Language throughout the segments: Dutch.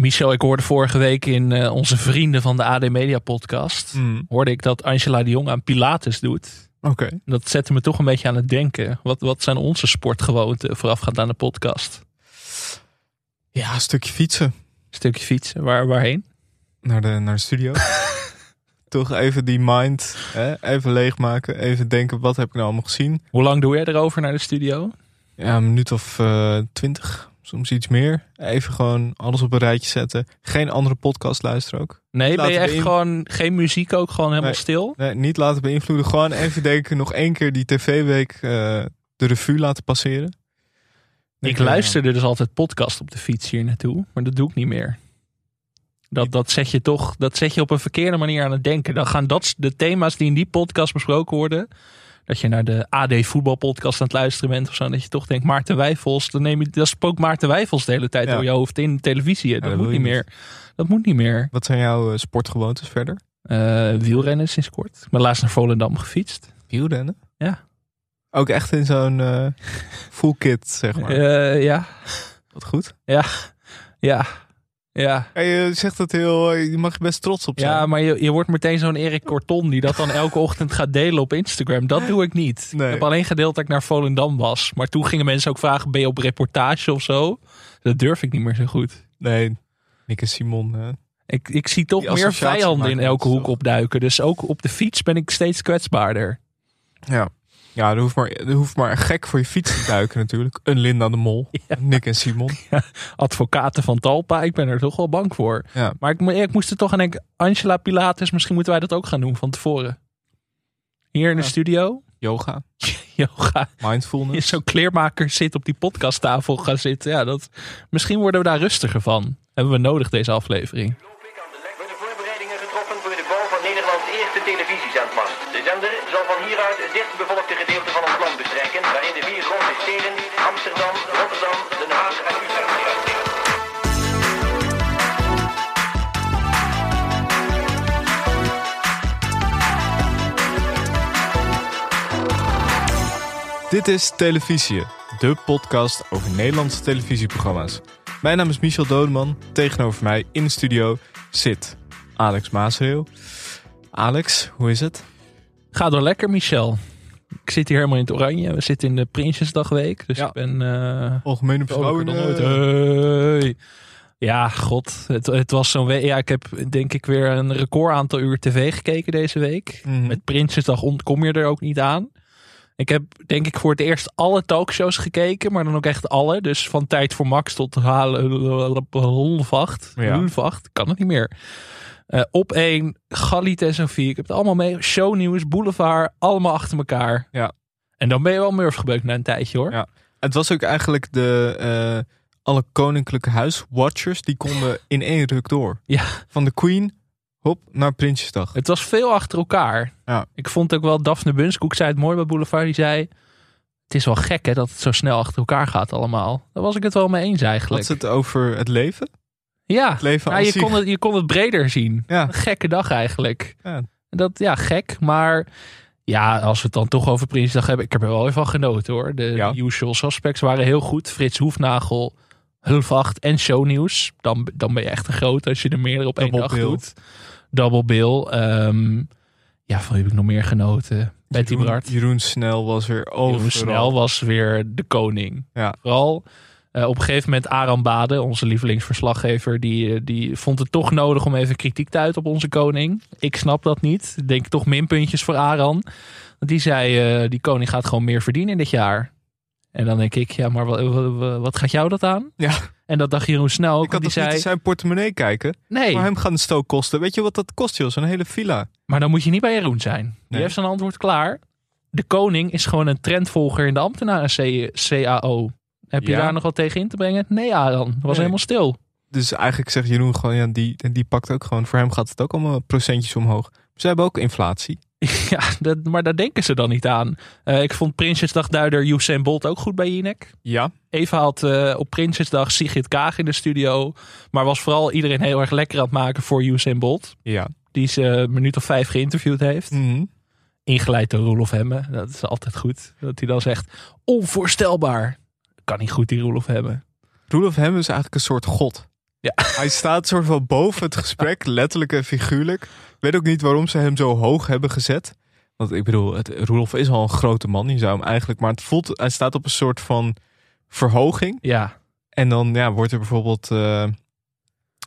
Michel, ik hoorde vorige week in eh, onze vrienden van de AD Media podcast, Mm. hoorde ik dat Angela de Jong aan Pilates doet. Oké. Dat zette me toch een beetje aan het denken. Wat, wat zijn onze sportgewoonten voorafgaand aan de podcast? Ja, een stukje fietsen Stukje fietsen, waar, waarheen? naar de, naar de studio. Toch even die mind hè, even leegmaken. Even denken, wat heb ik nou allemaal gezien? Hoe lang doe jij erover naar de studio? Ja, een minuut of eh, twintig, soms iets meer. Even gewoon alles op een rijtje zetten. Geen andere podcast luisteren ook. Nee, ben je echt gewoon geen muziek ook, gewoon helemaal Nee. stil? Nee, niet laten beïnvloeden. Gewoon even denken, nog één keer die tv-week eh, de revue laten passeren. Denk Ik je, luisterde dus altijd podcast op de fiets hier naartoe, maar dat doe ik niet meer. Dat, dat, zet je toch, dat zet je op een verkeerde manier aan het denken. Dan gaan dat de thema's die in die podcast besproken worden. Dat je naar de AD voetbalpodcast aan het luisteren bent of zo. Dat je toch denkt, Maarten Wijfels. Dan neem je, dat spookt Maarten Wijfels de hele tijd Ja. door je hoofd in televisie. Dat, dat moet niet meer. Dat moet niet meer. Wat zijn jouw eh, sportgewoontes verder? Eh, wielrennen sinds kort. Ik ben laatst naar Volendam gefietst. Wielrennen? Ja. Ook echt in zo'n eh, full kit, zeg maar. Ja, Wat goed. ja, ja. Ja, Ja, je zegt het heel, je mag er best trots op zijn. Ja, maar je, je wordt meteen zo'n Erik Corton die dat dan elke ochtend gaat delen op Instagram. Dat doe ik niet. Nee. Ik heb alleen gedeeld dat ik naar Volendam was. Maar toen gingen mensen ook vragen, ben je op reportage of zo? Dat durf ik niet meer zo goed. Nee, Nick en Simon. hè. Ik, ik zie toch Die meer vijanden in elke hoek opduiken. Dus ook op de fiets ben ik steeds kwetsbaarder. Ja. Ja, er hoeft, maar, er hoeft maar een gek voor je fiets te duiken natuurlijk. Een Linda de Mol. Nick en Simon. Advocaten van Talpa, ik ben er toch wel bang voor. Ja. Maar ik, mo- ik moest er toch aan denken, Angela Pilates, misschien moeten wij dat ook gaan doen van tevoren. Hier in de studio, Yoga. yoga. in Mindfulness. zo'n kleermaker zit op die podcasttafel gaan zitten. Ja, dat, misschien worden we daar rustiger van. Hebben we nodig deze aflevering. Dichtbevolkte gedeelte van ons land bestrijken, waarin de vier grote steden Amsterdam, Rotterdam, Den Haag en Utrecht. Dit is Televisie, de podcast over Nederlandse televisieprogramma's. Mijn naam is Michel Dodeman. Tegenover mij in de studio zit Alex Maasreel. Alex, hoe is het? Ga door lekker, Michel. Ik zit hier helemaal in het oranje. We zitten in de Prinsjesdagweek. Dus Ja. ik ben uh, Algemene vrolijker beschouwing. dan ooit. Hey. Ja, god. Het, het was zo'n week. Ja, ik heb denk ik weer een record aantal uur tv gekeken deze week. Mhm. Met Prinsjesdag ontkom je er ook niet aan. Ik heb denk ik voor het eerst alle talkshows gekeken, maar dan ook echt alle. Dus van Tijd voor Max tot Hulvacht. Ja. Kan het niet meer. Eh, op één, Galit en Sophie. Ik heb het allemaal mee. Shownieuws, Boulevard, allemaal achter elkaar. Ja. En dan ben je wel murf gebeukt na een tijdje hoor. Ja. Het was ook eigenlijk de eh, alle koninklijke huiswatchers die konden in één ruk door. Ja. Van de Queen, hop, naar Prinsjesdag. Het was veel achter elkaar. Ja. Ik vond ook wel, Daphne Bunskoek zei het mooi bij Boulevard. Die zei, het is wel gek hè, dat het zo snel achter elkaar gaat allemaal. Daar was ik het wel mee eens eigenlijk. Had het over het leven? Ja, Het leven nou, je, kon het, je kon het breder zien. Ja. Een gekke dag eigenlijk. Ja. Dat, ja, gek. Maar ja, als we het dan toch over Prinsdag hebben. Ik heb er wel even van genoten hoor. De, Ja. usual suspects waren heel goed. Frits Hoefnagel, Hulvacht en Shownieuws. Dan, dan ben je echt een groot als je er meerdere op één Double dag bill. doet. Double bill. Ehm, ja, van wie heb ik nog meer genoten? Betty Jeroen. Jeroen Snel was weer overal. Jeroen Snel was weer de koning. Ja. Vooral eh, op een gegeven moment Aram Bade, onze lievelingsverslaggever, die, eh, die vond het toch nodig om even kritiek te uiten op onze koning. Ik snap dat niet. Ik denk toch minpuntjes voor Aran. Want die zei, eh, die koning gaat gewoon meer verdienen dit jaar. En dan denk ik, ja, maar wat, wat, gaat jou dat aan? Ja. En dat dacht Jeroen Snel ook. Ik had die niet zei, in zijn portemonnee kijken. nee, Maar hem gaan de stook kosten. Weet je wat dat kost, joh? Zo'n hele villa. maar dan moet je niet bij Jeroen zijn. Die Nee. heeft zijn antwoord klaar. De koning is gewoon een trendvolger in de ambtenaren CAO. Heb je Ja. daar nog wat tegen in te brengen? Nee, Aran. Was Nee. helemaal stil. Dus eigenlijk zegt Jeroen gewoon, ja, die, die pakt ook gewoon. Voor hem gaat het ook allemaal procentjes omhoog. Ze hebben ook inflatie. Ja, dat, maar daar denken ze dan niet aan. Eh, ik vond Prinsjesdagduider Usain Bolt ook goed bij Jinek. Ja. Eva had eh, op Prinsjesdag Sigrid Kaag in de studio. Maar was vooral iedereen heel erg lekker aan het maken voor Usain Bolt. Ja. Die ze een minuut of vijf geïnterviewd heeft. Mhm. Ingeleid door Roelof Hemme. Dat is altijd goed. Dat hij dan zegt, onvoorstelbaar. Kan niet goed die Roelof Hemme. Roelof Hem is eigenlijk een soort god. Ja. Hij staat soort van boven het gesprek, letterlijk en figuurlijk. Ik weet ook niet waarom ze hem zo hoog hebben gezet. Want ik bedoel, het, Roelof is al een grote man. Je zou hem eigenlijk, maar het voelt, hij staat op een soort van verhoging. Ja, En dan ja, wordt er bijvoorbeeld. eh,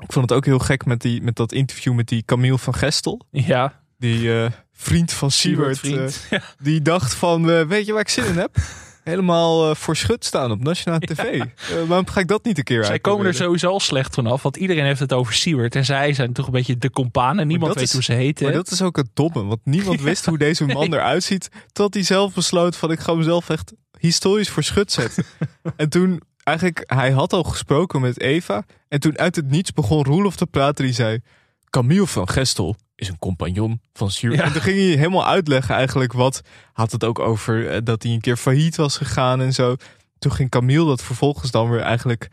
ik vond het ook heel gek met, die, met dat interview met die Camille van Gestel. ja. Die eh, vriend van vriend. eh, die dacht van, weet je waar ik zin in heb? Helemaal eh, voor schut staan op nationale tv. Eh, waarom ga ik dat niet een keer Zij komen er sowieso al slecht vanaf, want iedereen heeft het over Siewert. En zij zijn toch een beetje de companen. Niemand weet is- hoe ze heten. Maar dat is ook het domme, want niemand wist hoe deze man eruit ziet. Tot hij zelf besloot van ik ga mezelf echt historisch voor schut zetten. en toen eigenlijk, hij had al gesproken met Eva. En toen uit het niets begon Roelof te praten. Die zei, Camille van Gestel is een compagnon van. Ja. En toen ging hij helemaal uitleggen eigenlijk wat. Had het ook over eh, dat hij een keer failliet was gegaan en zo. Toen ging Camille dat vervolgens dan weer eigenlijk...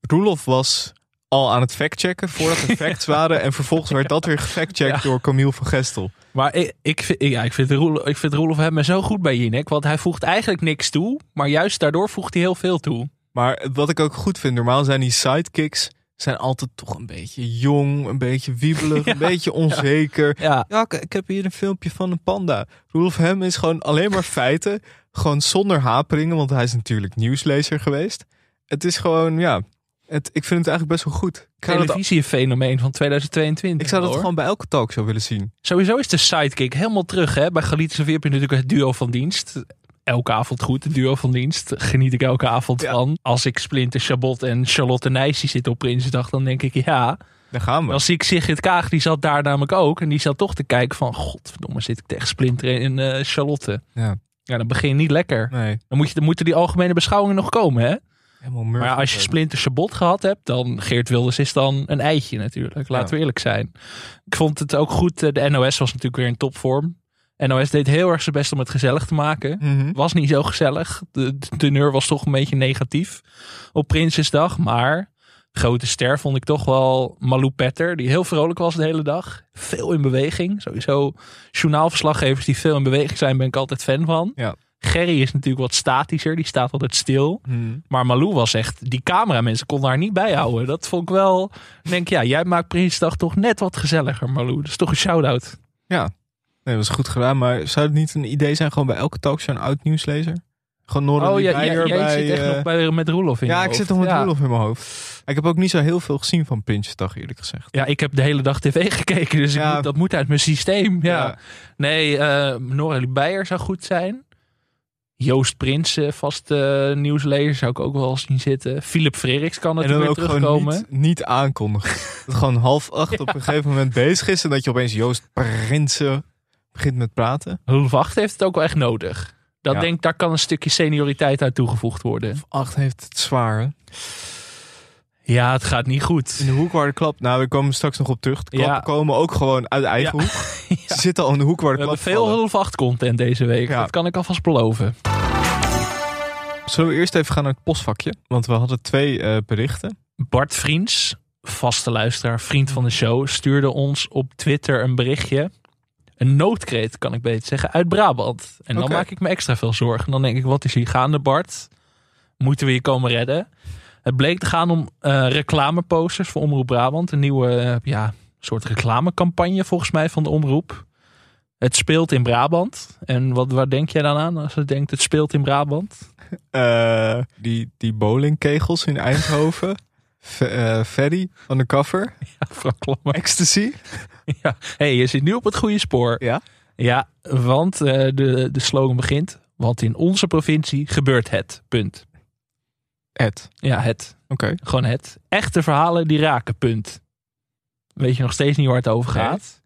Roelof was al aan het factchecken voordat er facts waren. En vervolgens werd dat weer gefactcheckt Ja. door Camille van Gestel. Maar ik, ik, vind, ja, ik vind Roelof, ik vind Roelof hem zo goed bij Jinek. Want hij voegt eigenlijk niks toe. Maar juist daardoor voegt hij heel veel toe. Maar wat ik ook goed vind, normaal zijn die sidekicks zijn altijd toch een beetje jong, een beetje wiebelig, Ja, een beetje onzeker. Ja, Ja, ik, ik heb hier een filmpje van een panda. Roelof Hem is gewoon alleen maar feiten, gewoon zonder haperingen, want hij is natuurlijk nieuwslezer geweest. Het is gewoon, ja, het, ik vind het eigenlijk best wel goed. Televisiefenomeen van 2022. ik zou dat hoor. gewoon bij elke talkshow willen zien. Sowieso is de sidekick helemaal terug. Hè? Bij Galiet heb je natuurlijk het duo van dienst. Elke avond goed, het duo van dienst. Geniet ik elke avond Ja. van. Als ik Splinter Chabot en Charlotte Nijs zitten op Prinsjesdag, dan denk ik ja. Daar gaan we. Dan zie ik Sigrid Kaag, die zat daar namelijk ook. En die zat toch te kijken van, godverdomme, zit ik tegen Splinter en eh, Charlotte. Ja, Ja, dan begin je niet lekker. nee, Dan, moet je, dan moeten die algemene beschouwingen nog komen, hè? helemaal Maar als je Splinter Chabot gehad hebt, dan Geert Wilders is dan een eitje natuurlijk. Laten Ja. we eerlijk zijn. Ik vond het ook goed. eh, De NOS was natuurlijk weer in topvorm. NOS deed heel erg zijn best om het gezellig te maken. Mhm. Was niet zo gezellig. De, de teneur was toch een beetje negatief op Prinsjesdag. Maar grote ster vond ik toch wel Malou Petter. Die heel vrolijk was de hele dag. Veel in beweging. Sowieso journaalverslaggevers die veel in beweging zijn, ben ik altijd fan van. Ja. Gerry is natuurlijk wat statischer. Die staat altijd stil. Mhm. Maar Malou was echt, die cameramensen konden haar niet bijhouden. Dat vond ik wel, ik denk ja, jij maakt Prinsdag toch net wat gezelliger Malou. Dat is toch een shout-out. Ja, nee, dat was goed gedaan. Maar zou het niet een idee zijn gewoon bij elke talkshow een oud nieuwslezer? Gewoon Nora Oh ja, bij... zit echt eh, nog bij, met Roelof in Ja, ik hoofd. zit nog met ja. Roelof in mijn hoofd. Ik heb ook niet zo heel veel gezien van Prinsjesdag, eerlijk gezegd. Ja, ik heb de hele dag tv gekeken, dus Ja. moet, dat moet uit mijn systeem. Ja. Ja. Nee, eh Nora Liebeyer zou goed zijn. Joost Prins, eh, vast eh, nieuwslezer, zou ik ook wel zien zitten. Philip Freriks kan En dan natuurlijk ook weer gewoon terugkomen. niet, niet aankondigen. dat gewoon half acht op een gegeven moment bezig is. En dat je opeens Joost Prinsen begint met praten. 8 heeft het ook wel echt nodig. Dat Ja. denk, daar kan een stukje senioriteit aan toegevoegd worden. Acht heeft het zwaar, hè? Ja, het gaat niet goed. In de hoek waar de klap... Nou, we komen straks nog op terug. De klappen Ja. komen ook gewoon uit de eigen Ja. hoek. Ze zitten al in de hoek waar de We klap hebben veel. Hulf 8 content deze week. Dat kan ik alvast beloven. Zullen we eerst even gaan naar het postvakje? Want we hadden twee eh, berichten. Bart Vriends, vaste luisteraar, vriend van de show, stuurde ons op Twitter een berichtje. Een noodkreet, kan ik beter zeggen, uit Brabant. En dan maak ik me extra veel zorgen. Dan denk ik, wat is hier gaande, Bart? Moeten we je komen redden? Het bleek te gaan om eh, reclameposters voor Omroep Brabant. Een nieuwe eh, ja, soort reclamecampagne volgens mij van de Omroep. Het speelt in Brabant. En wat, waar denk jij dan aan als je denkt het speelt in Brabant? Eh, die, die bowlingkegels in Eindhoven. Ferry van de cover. Ja, Frank. Ecstasy. Ja. hey, je zit nu op het goede spoor. Ja? Ja, want eh, de, de slogan begint. Want in onze provincie gebeurt het. Punt. Ed. Ja, het. Oké. Gewoon het. Echte verhalen die raken. Punt. Weet je nog steeds niet waar het over Nee. gaat?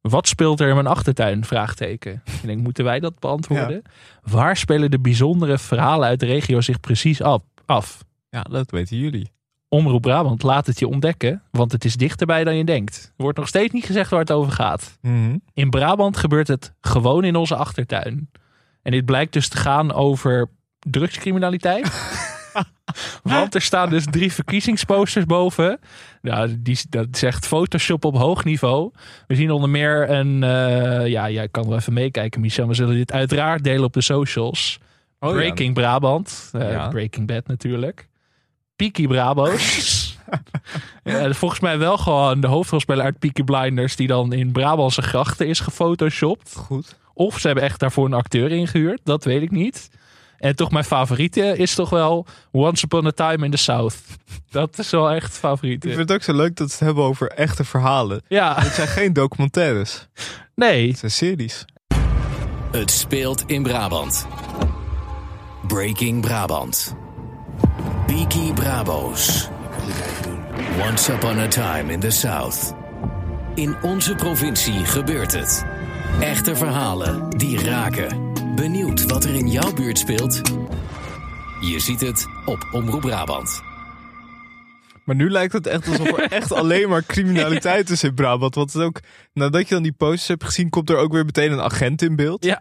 Wat speelt er in mijn achtertuin? Vraagteken. Ik denk, moeten wij dat beantwoorden? Waar spelen de bijzondere verhalen uit de regio zich precies af? af? Ja, dat weten jullie. Omroep Brabant laat het je ontdekken, want het is dichterbij dan je denkt. Er wordt nog steeds niet gezegd waar het over gaat. Mhm. In Brabant gebeurt het gewoon in onze achtertuin. En dit blijkt dus te gaan over drugscriminaliteit. Want er staan dus drie verkiezingsposters boven. Nou, die, dat zegt Photoshop op hoog niveau. We zien onder meer een... eh, ja, jij kan wel even meekijken, Michel. We zullen dit uiteraard delen op de socials. Oh, Breaking Brabant. Eh, Ja. Breaking Bad natuurlijk. Peaky Brabo's. Ja, volgens mij wel gewoon de hoofdrolspeler uit Peaky Blinders... die dan in Brabantse grachten is gefotoshopt. Goed. Of ze hebben echt daarvoor een acteur ingehuurd. Dat weet ik niet. En toch mijn favoriete is toch wel Once Upon a Time in the South. Dat is wel echt Ik favoriet. vind het ook zo leuk dat ze het hebben over echte verhalen. Ja, Het zijn geen documentaires. nee. Het zijn series. Het speelt in Brabant. Breaking Brabant. Peaky Brabo's. Once upon a time in the South. In onze provincie gebeurt het. Echte verhalen die raken. Benieuwd wat er in jouw buurt speelt? Je ziet het op Omroep Brabant. Maar nu lijkt het echt alsof er echt alleen maar criminaliteit is in Brabant. Want het ook, nadat je dan die posters hebt gezien, komt er ook weer meteen een agent in beeld. Ja,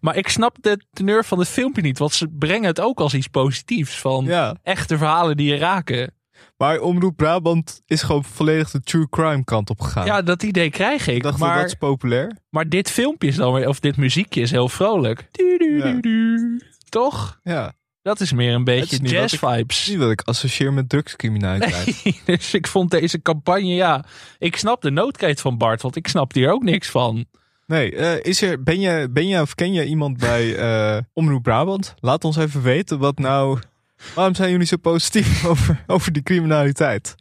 maar ik snap de teneur van het filmpje niet. Want ze brengen het ook als iets positiefs. Van Ja. echte verhalen die je raken. Maar Omroep Brabant is gewoon volledig de true crime kant op gegaan. Ja, dat idee krijg ik. ik dacht, maar, dat is populair. maar dit filmpje is dan weer, of dit muziekje is heel vrolijk. Du, du, Ja. du, du. Toch? Ja. Dat is meer een beetje is jazz wat vibes. Niet wat ik associeer met drugscriminaliteit. dus ik vond deze campagne, ja. Ik snap de noodkreet van Bart, want ik snap hier ook niks van. Nee, eh, is er, ben, je, ben je of ken je iemand bij eh, Omroep Brabant? Laat ons even weten wat nou... Waarom zijn jullie zo positief over, over die criminaliteit?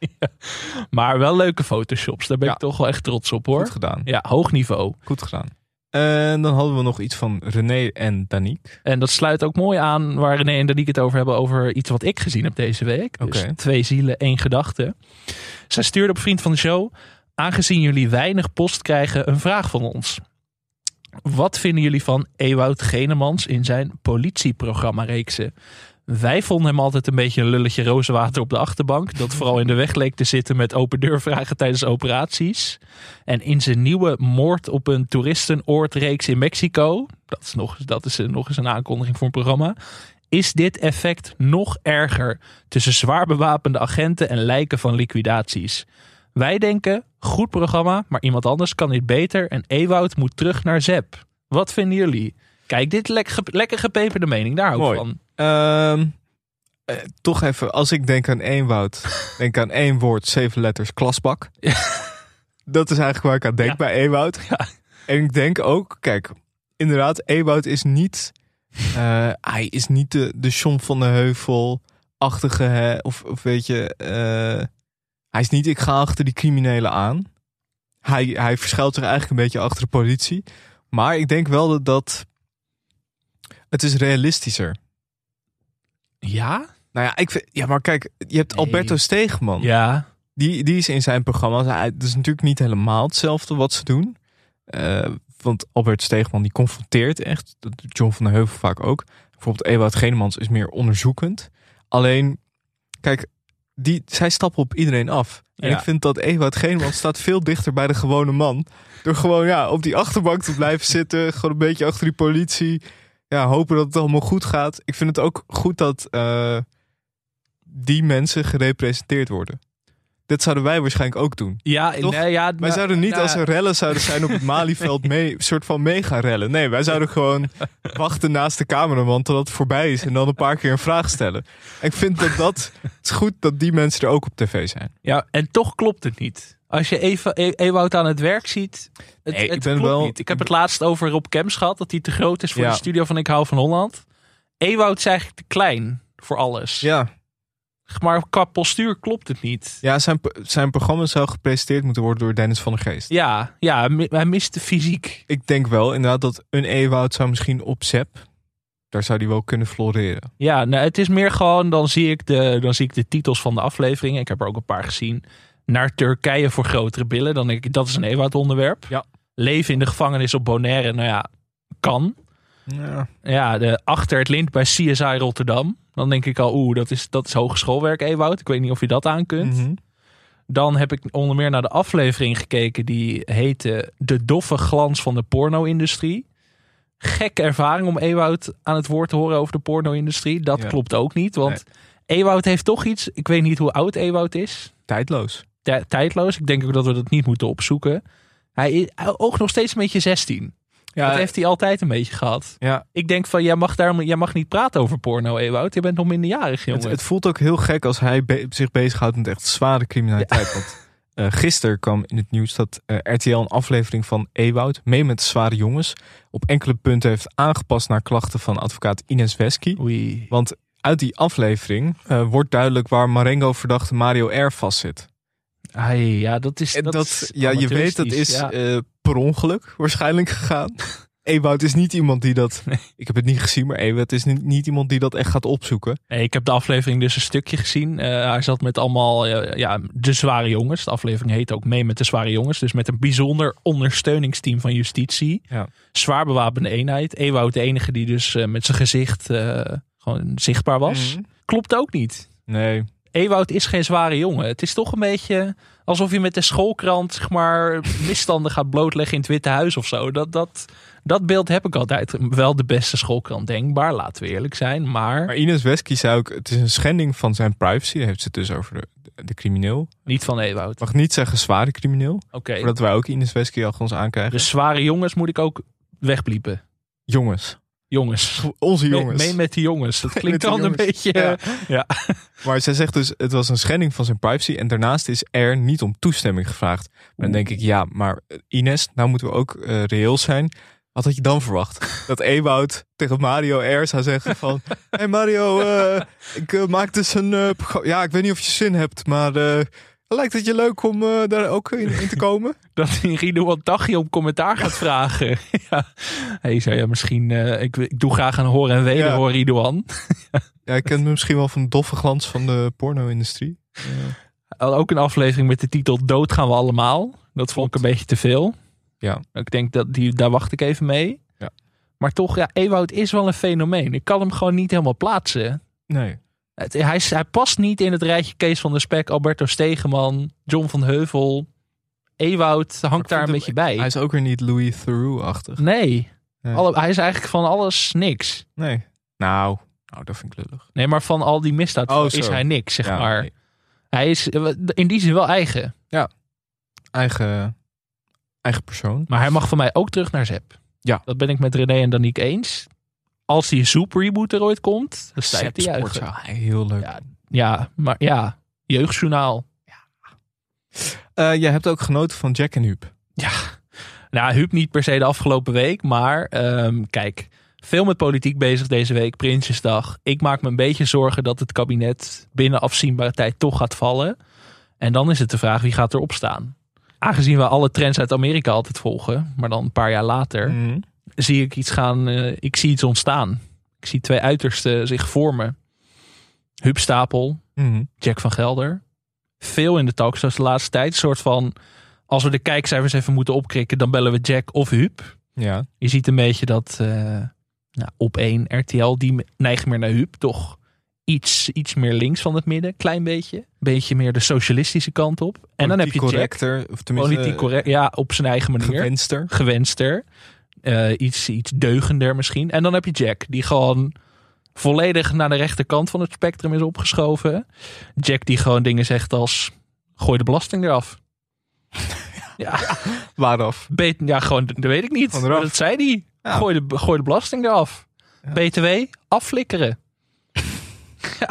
Maar wel leuke photoshops. Daar ben Ja. ik toch wel echt trots op hoor. Goed gedaan. Ja, hoog niveau. Goed gedaan. En dan hadden we nog iets van René en Danique. En dat sluit ook mooi aan waar René en Danique het over hebben. Over iets wat ik gezien heb deze week. Dus twee zielen, één gedachte. Zij stuurde op vriend van de show. Aangezien jullie weinig post krijgen, een vraag van ons. Wat vinden jullie van Ewout Genemans in zijn politieprogramma-reeksen? Wij vonden hem altijd een beetje een lulletje rozenwater op de achterbank. Dat vooral in de weg leek te zitten met open deurvragen tijdens operaties. En in zijn nieuwe moord op een toeristenoordreeks in Mexico. Dat is, nog, dat is nog eens een aankondiging voor een programma. Is dit effect nog erger tussen zwaar bewapende agenten en lijken van liquidaties? Wij denken, goed programma, maar iemand anders kan dit beter en Ewoud moet terug naar Zep. Wat vinden jullie? Kijk, dit lekker, lekker gepeperde mening, daar hou ik Mooi. van. Ehm, eh, toch even, als ik denk aan één woud, denk aan één woord, zeven letters, klasbak. Dat is eigenlijk waar ik aan denk Ja. bij Ewoud. Ja. En ik denk ook, kijk, inderdaad, Ewoud is niet, eh, hij is niet de, de John van de Heuvel-achtige, hè, of, of weet je, eh, hij is niet, ik ga achter die criminelen aan. Hij, hij verschuilt zich eigenlijk een beetje achter de politie. Maar ik denk wel dat, dat het is realistischer. Ja? Nou ja, ik vind, ja, maar kijk, je hebt Nee. Alberto Steegman. Ja. Die, die is in zijn programma's. hij- Het is natuurlijk niet helemaal hetzelfde wat ze doen. Eh, want Albert Steegman die confronteert echt. Dat doet John van der Heuvel vaak ook. Bijvoorbeeld Ewout Genemans is meer onderzoekend. Alleen, kijk, die, zij stappen op iedereen af. En Ja. ik vind dat Ewout Genemans staat veel dichter bij de gewone man. Door gewoon ja, op die achterbank te blijven zitten. Gewoon een beetje achter die politie. Ja, hopen dat het allemaal goed gaat. Ik vind het ook goed dat eh, die mensen gerepresenteerd worden. Dit zouden wij waarschijnlijk ook doen. Ja, Toch? nee, ja Wij nou, zouden niet nou, als er rellen zouden zijn op het Malieveld mee, soort van mee gaan rellen. Nee, wij zouden gewoon wachten naast de cameraman totdat het voorbij is en dan een paar keer een vraag stellen. En ik vind dat dat, het is goed dat die mensen er ook op tv zijn. Ja, en toch klopt het niet. Als je Eva, E- Ewout aan het werk ziet, het, Nee, ik het ben klopt wel- niet. Ik heb het laatst over Rob Kems gehad, dat hij te groot is voor Ja. de studio van Ik hou van Holland. Ewout is eigenlijk te klein voor alles. Ja, Maar qua postuur klopt het niet. ja zijn, zijn programma zou gepresenteerd moeten worden door Dennis van der Geest. Ja, ja hij mi- hij mist de fysiek. Ik denk wel inderdaad dat een Ewoud zou misschien op Zep, daar zou die wel kunnen floreren. Ja, nou, het is meer gewoon, dan zie, ik de, dan zie ik de titels van de afleveringen. Ik heb er ook een paar gezien. Naar Turkije voor grotere billen. Dan denk ik, dat is een Ewout onderwerp. Ja. Leven in de gevangenis op Bonaire, nou ja, kan. Ja. Ja, de, achter het lint bij CSI Rotterdam. Dan denk ik al, oeh, dat is, dat is hogeschoolwerk, Ewout. Ik weet niet of je dat aan kunt. Mhm. Dan heb ik onder meer naar de aflevering gekeken. Die heette De doffe glans van de porno-industrie. Gekke ervaring om Ewout aan het woord te horen over de porno-industrie. Dat Ja. klopt ook niet, want Ewout heeft toch iets... Ik weet niet hoe oud Ewout is. Tijdloos. Tij- Tijdloos. Ik denk ook dat we dat niet moeten opzoeken. Hij, oogt nog steeds een beetje 16. Ja, dat heeft hij altijd een beetje gehad. ja Ik denk van, jij mag, daarom, jij mag niet praten over porno, Ewout. Je bent nog minderjarig, jongen. het, het voelt ook heel gek als hij be- zich bezighoudt met echt zware criminaliteit. Want eh, gisteren kwam in het nieuws dat eh, RTL een aflevering van Ewoud, mee met zware jongens, op enkele punten heeft aangepast naar klachten van advocaat Ines Wesky. Oei. Want uit die aflevering eh, wordt duidelijk waar Marengo-verdachte Mario R. vastzit. Ai, ja, dat is. En Dat, dat, is ja, je weet dat is ja. eh, per ongeluk waarschijnlijk gegaan. Ewout is niet iemand die dat. Ik heb het niet gezien, maar Ewout is niet, niet iemand die dat echt gaat opzoeken. Nee, ik heb de aflevering dus een stukje gezien. Eh, hij zat met allemaal eh, ja, de zware jongens. De aflevering heet ook mee met de zware jongens. Dus met een bijzonder ondersteuningsteam van justitie. Ja. Zwaar bewapende eenheid. Ewout de enige die dus met zijn gezicht gewoon zichtbaar was. Mhm. Klopt ook niet. Nee. Ewout is geen zware jongen. Het is toch een beetje alsof je met de schoolkrant zeg maar, misstanden gaat blootleggen in het Witte Huis of zo. Dat, dat, dat beeld heb ik altijd. Wel de beste schoolkrant denkbaar, laten we eerlijk zijn. Maar, Maar Ines Wesky zei ook: het is een schending van zijn privacy. Heeft ze het dus over de, de crimineel. niet van Ewout. Ik mag niet zeggen zware crimineel. Oké. Voordat wij ook Ines Wesky achter ons aankrijgen. Dus zware jongens moet ik ook wegbliepen. jongens. Jongens. Onze jongens. mee met die jongens. Dat klinkt dan een beetje... Ja. ja. Maar zij zegt dus: het was een schending van zijn privacy. En daarnaast is er niet om toestemming gevraagd. Maar dan denk ik: ja, maar eh, Ines, nou moeten we ook eh, reëel zijn. Wat had je dan verwacht? Dat Ewout tegen Mario R zou zeggen van... hey Mario, eh, ik eh, maak dus een... eh, ja, ik weet niet of je zin hebt, maar... lijkt het je leuk om eh, daar ook in, in te komen? Dat Rido Taghi om commentaar gaat vragen. ja. Hij zei ja, misschien... eh, ik, ik doe graag aan horen en weder Ja. hoor Ridouan. Ja, ik ken me misschien wel van de doffe glans van de porno-industrie. Had ook een aflevering met de titel Dood gaan we allemaal. Dat vond ik een beetje te veel. Ja. Ik denk dat die, daar wacht ik even mee. Ja. Maar toch, ja, Ewout is wel een fenomeen. Ik kan hem gewoon niet helemaal plaatsen. Nee. Het, hij, past niet in het rijtje Kees van der Spek, Alberto Stegeman, John van Heuvel. Ewout hangt daar een beetje bij. Hij is ook weer niet Louis Theroux-achtig. Nee, Nee. Alle, hij is eigenlijk van alles niks. Nee. Nou, nou, dat vind ik lullig. Nee, maar van al die misdaad Oh, is hij niks, zeg Ja, maar. nee. Hij is eh, in die zin wel eigen. Eigen, eigen persoon. Maar hij mag van mij ook terug naar Zep. Ja. Dat ben ik met René en Danique eens. Als die Soep reboot er ooit komt, dan juichen. zou hij heel leuk. Ja, ja, maar ja, jeugdjournaal. Eh, jij hebt ook genoten van Jack en Huub. Ja, nou, Huub niet per se de afgelopen week. Maar ehm, kijk, veel met politiek bezig deze week, Prinsjesdag. Ik maak me een beetje zorgen dat het kabinet binnen afzienbare tijd toch gaat vallen. En dan is het de vraag, wie gaat erop staan? Aangezien we alle trends uit Amerika altijd volgen, maar dan een paar jaar later, Mhm. Zie ik iets gaan, eh, ik zie iets ontstaan. Ik zie twee uitersten zich vormen. Huub Stapel, Mhm. Jack van Gelder. Veel in de talkshows de laatste tijd. Een soort van, als we de kijkcijfers even moeten opkrikken, dan bellen we Jack of Huub. Ja. Je ziet een beetje dat eh, nou, op één RTL, die neigt meer naar Huub. Toch iets, iets meer links van het midden, klein beetje. Beetje meer de socialistische kant op. En dan heb je Jack, correcter, of tenminste politiek correct, ja, op zijn eigen manier gewenster. gewenster. Eh, iets, iets deugender misschien. En dan heb je Jack, die gewoon volledig naar de rechterkant van het spectrum is opgeschoven. Jack die gewoon dingen zegt als, gooi de belasting eraf. ja, Waaraf? bet, ja, gewoon, dat weet ik niet. Dat zei hij. Ja. Gooi, de, gooi de belasting eraf. Ja. BTW, afflikkeren. ja.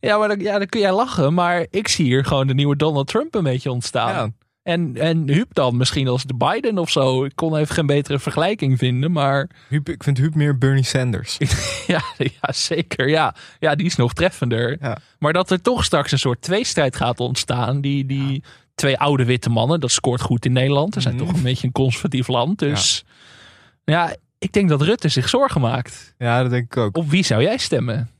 Ja, maar dan, ja, dan kun jij lachen. Maar ik zie hier gewoon de nieuwe Donald Trump een beetje ontstaan. Ja. En, en Huub dan misschien als de Biden of zo. Ik kon even geen betere vergelijking vinden. Maar Huub, ik vind Huub meer Bernie Sanders. ja, ja zeker. Ja. ja, die is nog treffender. Ja. Maar dat er toch straks een soort tweestrijd gaat ontstaan. Die, die twee oude witte mannen, dat scoort goed in Nederland. We zijn Mhm. toch een beetje een conservatief land. Dus ja. ik denk dat Rutte zich zorgen maakt. Ja, dat denk ik ook. Op wie zou jij stemmen?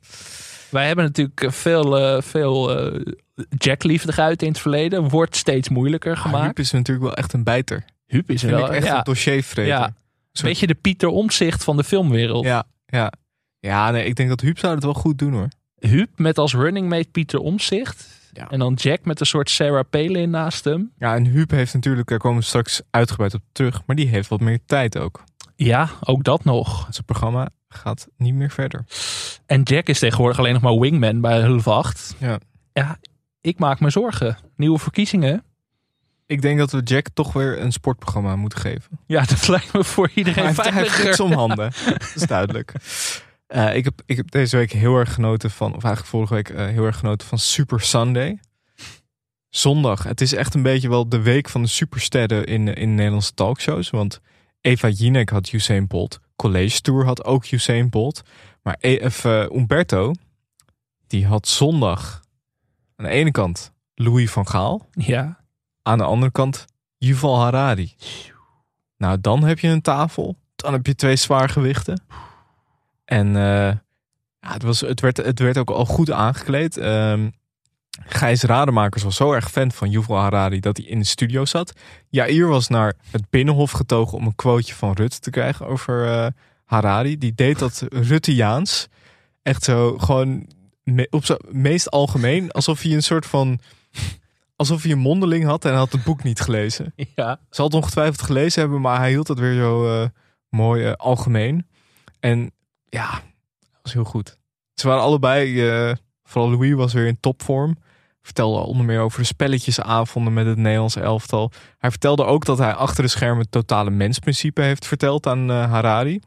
Wij hebben natuurlijk veel, eh, veel eh, Jack-liefde geuit in het verleden. Wordt steeds moeilijker Ah, gemaakt. Huub is natuurlijk wel echt een bijter. Huub is wel echt ja, een dossiervreter. ja, een beetje de Pieter Omzicht van de filmwereld. Ja, ja. Ja, nee, ik denk dat Huub zou het wel goed doen hoor. Huub met als running mate Pieter Omzicht. Ja. En dan Jack met een soort Sarah Palin naast hem. Ja, en Huub heeft natuurlijk, daar komen we straks uitgebreid op terug, maar die heeft wat meer tijd ook. Ja, ook dat nog. Zijn programma gaat niet meer verder. En Jack is tegenwoordig alleen nog maar wingman bij Hulf 8. Ja. Ja, ik maak me zorgen. Nieuwe verkiezingen. Ik denk dat we Jack toch weer een sportprogramma moeten geven. Ja, dat lijkt me voor Hij iedereen heeft, hij heeft om handen. Dat is duidelijk. Eh, ik, heb, ik heb deze week heel erg genoten van, of eigenlijk vorige week eh, heel erg genoten van Super Sunday. Zondag. Het is echt een beetje wel de week van de supersterren in, in Nederlandse talkshows. Want Eva Jinek had Usain Bolt. College Tour had ook Usain Bolt. Maar EF eh, Umberto, die had zondag aan de ene kant Louis van Gaal. Ja, Aan de andere kant Yuval Harari. Nou, dan heb je een tafel. Dan heb je twee zwaargewichten. En eh, ja, het, was, het, werd, het werd ook al goed aangekleed. Ehm Gijs Rademakers was zo erg fan van Yuval Harari dat hij in de studio zat. Jair was naar het Binnenhof getogen om een quoteje van Rutte te krijgen over eh, Harari. Die deed dat Ruttejaans. Echt zo gewoon me- op zijn meest algemeen. Alsof hij een soort van... Alsof hij een mondeling had en hij had het boek niet gelezen. ja. Zal het ongetwijfeld gelezen hebben, maar hij hield het weer zo eh, mooi eh, algemeen. En ja, dat was heel goed. Ze waren allebei, vooral Louis was weer in topvorm. Vertelde onder meer over de spelletjesavonden met het Nederlands elftal. Hij vertelde ook dat hij achter de schermen het totale mensprincipe heeft verteld aan eh, Harari.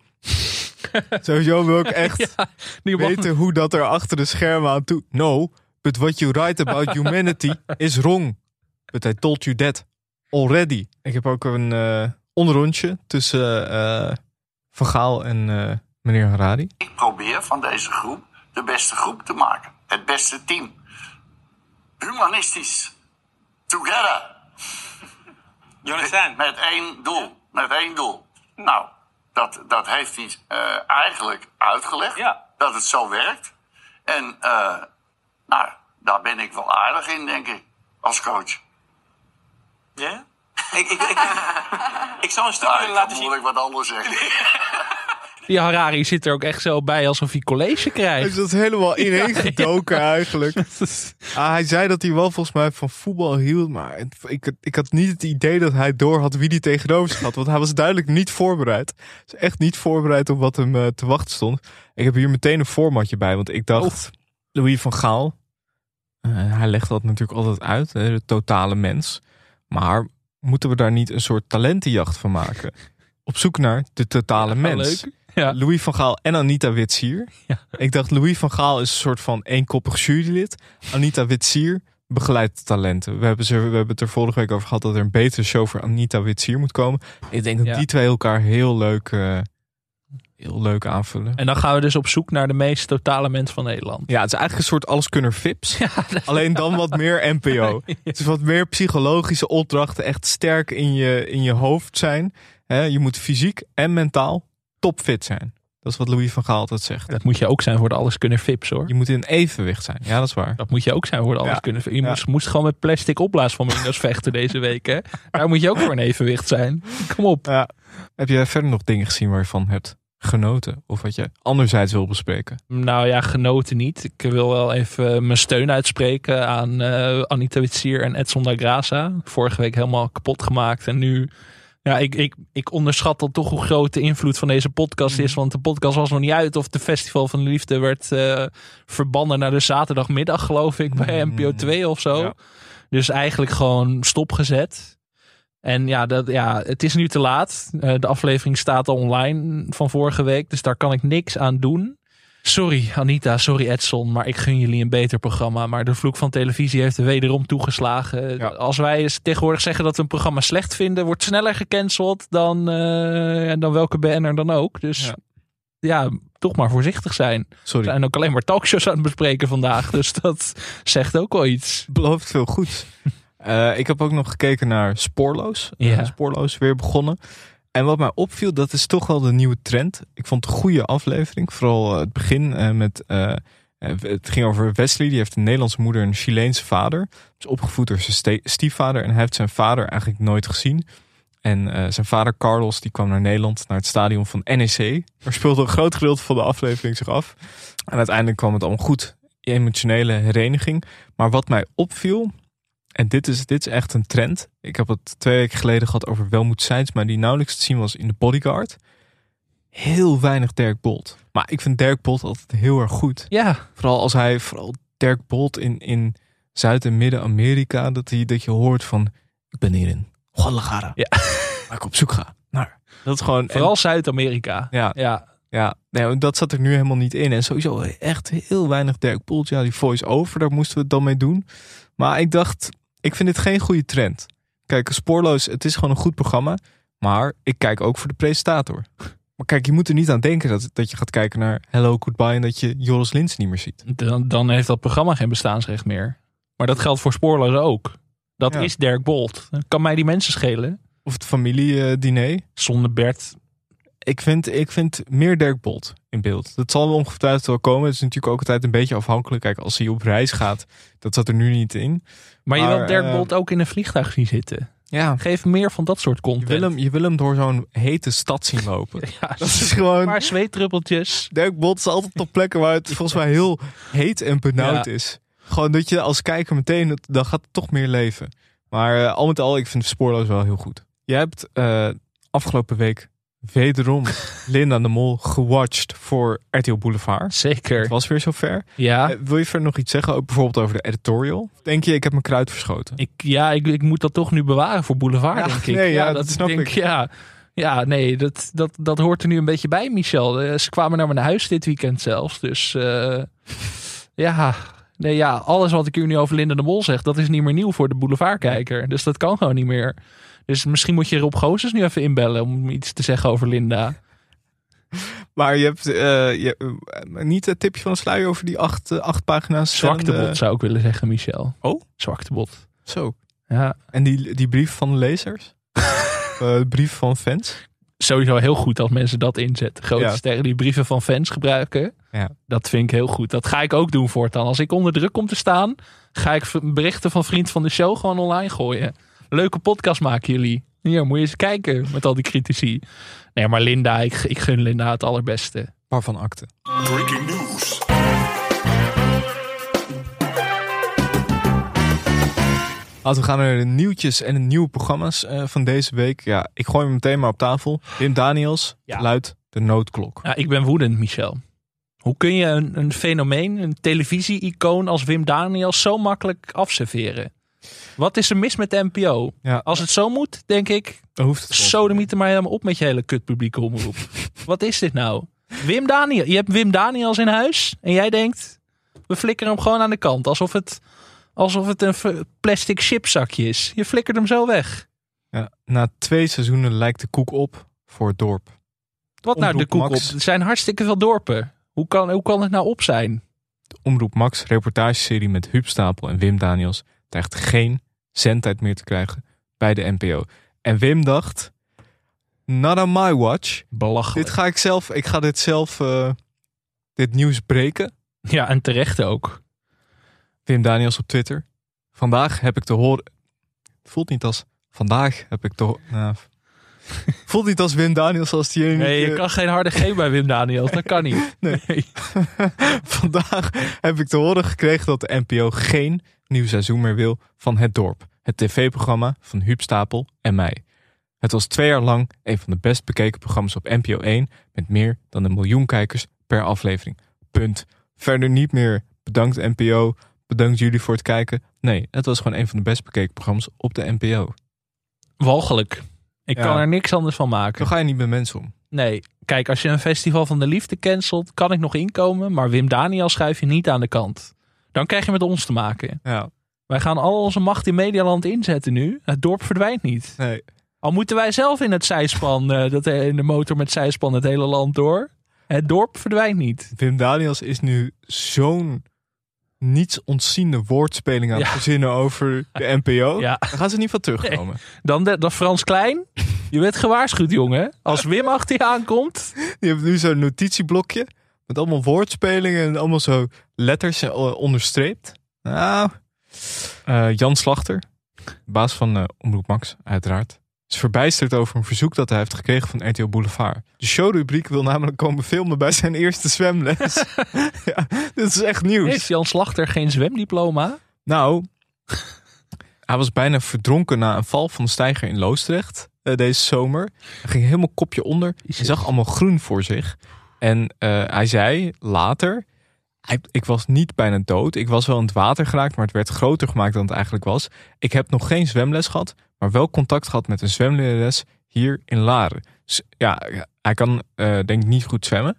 Sowieso wil ik echt man- weten hoe dat er achter de schermen aan toe... No, but what you write about humanity is wrong. But I told you that already. Ik heb ook een eh onderrondje tussen eh Van Gaal en eh, meneer Harari. Ik probeer van deze groep de beste groep te maken. Het beste team. Humanistisch. Together. You understand? Met één doel. Met één doel. Nou, dat, dat heeft hij eh, eigenlijk uitgelegd. Ja. Dat het zo werkt. En eh, nou, daar ben ik wel aardig in, denk ik. Als coach. Ja? Ik, ik, ik, ik zal een stukje Nou, ik laten zien. moeilijk wat anders zeggen. Die Harari zit er ook echt zo bij alsof hij college krijgt. is dat helemaal ineengedoken eigenlijk. Ah, hij zei dat hij wel volgens mij van voetbal hield. Maar ik, ik had niet het idee dat hij door had wie die tegenover zich had. Want hij was duidelijk niet voorbereid. Is echt niet voorbereid op wat hem eh, te wachten stond. Ik heb hier meteen een formatje bij. Want ik dacht, Louis van Gaal. eh, hij legt dat natuurlijk altijd uit. Hè, de totale mens. Maar moeten we daar niet een soort talentenjacht van maken? Op zoek naar de totale Ja, mens. leuk. Ja. Louis van Gaal en Anita Witsier. Ja. Ik dacht, Louis van Gaal is een soort van eenkoppig jurylid. Anita Witsier begeleidt talenten. We hebben, ze, we hebben het er vorige week over gehad dat er een betere show voor Anita Witsier moet komen. Ik denk dat Ja. die twee elkaar heel leuk, eh, heel leuk aanvullen. En dan gaan we dus op zoek naar de meest totale mens van Nederland. Ja, het is eigenlijk een soort alleskunner Vips. Alleen dan wat meer NPO. Het is wat meer psychologische opdrachten. Echt sterk in je, in je hoofd zijn. Je moet fysiek en mentaal topfit zijn. Dat is wat Louis van Gaal altijd zegt. Dat moet je ook zijn voor de alleskunner Vips hoor. Je moet in evenwicht zijn. Ja, dat is waar. Dat moet je ook zijn voor de Ja. alleskunner Vips. Je Ja. moest, moest gewoon met plastic opblaasflamingos vechten deze week hè. Daar moet je ook voor een evenwicht zijn. Kom op. Ja. Heb je verder nog dingen gezien waar je van hebt genoten? Of wat je anderzijds wil bespreken? Nou ja, genoten niet. Ik wil wel even mijn steun uitspreken aan eh, Anita Witsier en Edson da Graça. Vorige week helemaal kapot gemaakt. En nu, ja, ik, ik, ik onderschat dan toch hoe groot de invloed van deze podcast is. Want de podcast was nog niet uit of de Festival van de Liefde werd eh, verbannen naar de zaterdagmiddag, geloof ik, bij Mm. NPO 2 of zo. Ja. Dus eigenlijk gewoon stopgezet. En ja, dat, ja, het is nu te laat. Eh, de aflevering staat al online van vorige week. Dus daar kan ik niks aan doen. Sorry Anita, sorry Edson, maar ik gun jullie een beter programma. Maar de vloek van televisie heeft er wederom toegeslagen. Ja. Als wij tegenwoordig zeggen dat we een programma slecht vinden, wordt sneller gecanceld dan, eh, dan welke BN'er dan ook. Dus Ja. ja. toch maar voorzichtig zijn. We Sorry. zijn ook alleen maar talkshows aan het bespreken vandaag. Dus dat zegt ook wel iets. belooft veel goeds. Eh, ik heb ook nog gekeken naar Spoorloos. Eh, Ja. Spoorloos weer begonnen. En wat mij opviel, dat is toch wel de nieuwe trend. Ik vond het een goede aflevering. Vooral eh, het begin eh, met... eh, het ging over Wesley. Die heeft een Nederlandse moeder en een Chileense vader. Is opgevoed door zijn stiefvader. En hij heeft zijn vader eigenlijk nooit gezien. En zijn vader Carlos die kwam naar Nederland, naar het stadion van NEC. Daar speelde een groot gedeelte van de aflevering zich af. En uiteindelijk kwam het allemaal goed. Emotionele hereniging. Maar wat mij opviel, en dit is, dit is echt een trend. Ik heb het twee weken geleden gehad over Welmoed Seins, maar die nauwelijks te zien was in de bodyguard. Heel weinig Dirk Bolt. Maar ik vind Dirk Bolt altijd heel erg goed. Ja, Vooral als hij, vooral Dirk Bolt in, in Zuid- en Midden-Amerika, dat, hij, dat je hoort van, ik ben hier in Guadalajara. Ja. Waar ik op zoek ga. naar. Dat is gewoon... Vooral Zuid-Amerika. Ja. Ja. Ja, nee, dat zat er nu helemaal niet in. En sowieso echt heel weinig Dirk Poelt. Ja, die voice-over, daar moesten we het dan mee doen. Maar ik dacht, ik vind dit geen goede trend. Kijk, Spoorloos, het is gewoon een goed programma. Maar ik kijk ook voor de presentator. Maar kijk, je moet er niet aan denken dat, dat je gaat kijken naar Hello Goodbye... en dat je Joris Lins niet meer ziet. Dan, dan heeft dat programma geen bestaansrecht meer. Maar dat geldt voor Spoorloos ook. Dat Ja. is Dirk Bolt. Kan mij die mensen schelen? Of het familiediner. Zonder Bert. Ik vind, ik vind meer Dirk Bolt in beeld. Dat zal ongetwijfeld wel komen. Het is natuurlijk ook altijd een beetje afhankelijk. Kijk, als hij op reis gaat, dat zat er nu niet in. Maar, je wil Dirk eh, Bolt ook in een vliegtuig zien zitten. Ja, Geef meer van dat soort je content. wil hem, je wil hem door zo'n hete stad zien lopen. Ja, Dat is gewoon... een paar zweetdruppeltjes. Dirk Bolt is altijd op plekken waar het volgens mij heel heet en benauwd Ja. is. Gewoon dat je als kijker meteen, dan gaat het toch meer leven. Maar eh, al met al, ik vind Spoorloos wel heel goed. Jij hebt eh, afgelopen week wederom Linda de Mol gewatcht voor RTL Boulevard. Het Zeker. was weer zover. Ja. Eh, wil je verder nog iets zeggen, ook bijvoorbeeld over de editorial? Denk je, ik heb mijn kruid verschoten? Ik, ja, ik, ik moet dat toch nu bewaren voor Boulevard, Ja, denk ik. nee, ja, dat snap denk, ik. Ja, ja nee, dat, dat, dat hoort er nu een beetje bij, Michel. Eh, ze kwamen naar mijn huis dit weekend zelfs. Dus eh, ja, nee, ja, alles wat ik hier nu over Linda de Mol zeg, dat is niet meer nieuw voor de Boulevardkijker. Dus dat kan gewoon niet meer. Dus misschien moet je Rob Gozes nu even inbellen om iets te zeggen over Linda. Maar je hebt eh, je, eh, niet het tipje van de sluier over die acht, eh, acht pagina's. Zwaktebot zou ik willen zeggen, Michel. Oh? Zwaktebot. Zo. Ja, En die, die brief van de lezers? De brief van fans? sowieso heel goed als mensen dat inzetten. Grote Ja. sterren die brieven van fans gebruiken. Ja. Dat vind ik heel goed. Dat ga ik ook doen voortaan. Als ik onder druk kom te staan, ga ik berichten van vriend van de show gewoon online gooien. Leuke podcast maken jullie. Hier, moet je eens kijken met al die critici. Nee, maar Linda, ik, ik gun Linda het allerbeste. Waarvan akte? Breaking news. Laten we gaan naar de nieuwtjes en de nieuwe programma's eh, van deze week. Ja, ik gooi hem meteen maar op tafel. Wim Daniels Ja. luidt de noodklok. Ja, ik ben woedend, Michel. Hoe kun je een, een fenomeen, een televisie-icoon als Wim Daniels zo makkelijk afserveren? Wat is er mis met de NPO? Ja, Als het zo moet, denk ik, dan hoeft het er maar helemaal op met je hele kut publieke omroep. Wat is dit nou? Wim Daniel. Je hebt Wim Daniels in huis en jij denkt, we flikkeren hem gewoon aan de kant. Alsof het, alsof het een plastic chipzakje is. Je flikkert hem zo weg. Ja, na twee seizoenen lijkt de koek op voor het dorp. Wat nou de koek op? Er zijn hartstikke veel dorpen. Hoe kan, hoe kan het nou op zijn? Omroep Max reportageserie met Huub Stapel en Wim Daniels dreigt geen zendtijd meer te krijgen bij de NPO. En Wim dacht, not on my watch. Belachelijk. Dit ga ik zelf, ik ga dit zelf, eh, dit nieuws breken. Ja, en terecht ook. Wim Daniels op Twitter. Vandaag heb ik te horen. Het voelt niet als. Vandaag heb ik te horen. Nou, voelt niet als Wim Daniels als die ene. Nee, je kan geen harde G bij Wim Daniels. Dat kan niet. Nee. Vandaag heb ik te horen gekregen dat de NPO geen nieuw seizoen meer wil van Het Dorp. Het tv-programma van Huub Stapel en mij. Het was twee jaar lang een van de best bekeken programma's op NPO 1 met meer dan een miljoen kijkers per aflevering. Punt. Verder niet meer bedankt NPO, bedankt jullie voor het kijken. Nee, het was gewoon een van de best bekeken programma's op de NPO. Walgelijk. Ik Ja. kan er niks anders van maken. Zo ga je niet met mensen om. Nee, kijk, als je een festival van de liefde cancelt, kan ik nog inkomen. Maar Wim Daniel schuif je niet aan de kant. Dan krijg je met ons te maken. Ja, Wij gaan al onze macht in Medialand inzetten nu. Het dorp verdwijnt niet. nee. Al moeten wij zelf in het zijspan, eh, dat, in de motor met zijspan het hele land door. Het dorp verdwijnt niet. Wim Daniels is nu zo'n niets ontziende woordspeling aan het Ja. verzinnen over de NPO. Ja. Daar gaan ze niet van terugkomen. Dan de, dat Frans Klein. Je bent gewaarschuwd, jongen. Als Wim achter je aankomt. Je hebt nu zo'n notitieblokje met allemaal woordspelingen en allemaal zo letters eh, onderstreept. Nou, eh, Jan Slachter, baas van eh, Omroep Max, uiteraard, is verbijsterd over een verzoek dat hij heeft gekregen van RTL Boulevard. De showrubriek wil namelijk komen filmen bij zijn eerste zwemles. ja, dit is echt nieuws. Heeft Jan Slachter geen zwemdiploma? Nou, hij was bijna verdronken na een val van de steiger in Loosdrecht eh, deze zomer. Hij ging helemaal kopje onder. Hij zag allemaal groen voor zich. En eh, hij zei later, hij- ik was niet bijna dood. Ik was wel in het water geraakt, maar het werd groter gemaakt dan het eigenlijk was. Ik heb nog geen zwemles gehad, maar wel contact gehad met een zwemlerares hier in Laren. Dus ja, hij kan eh, denk ik niet goed zwemmen.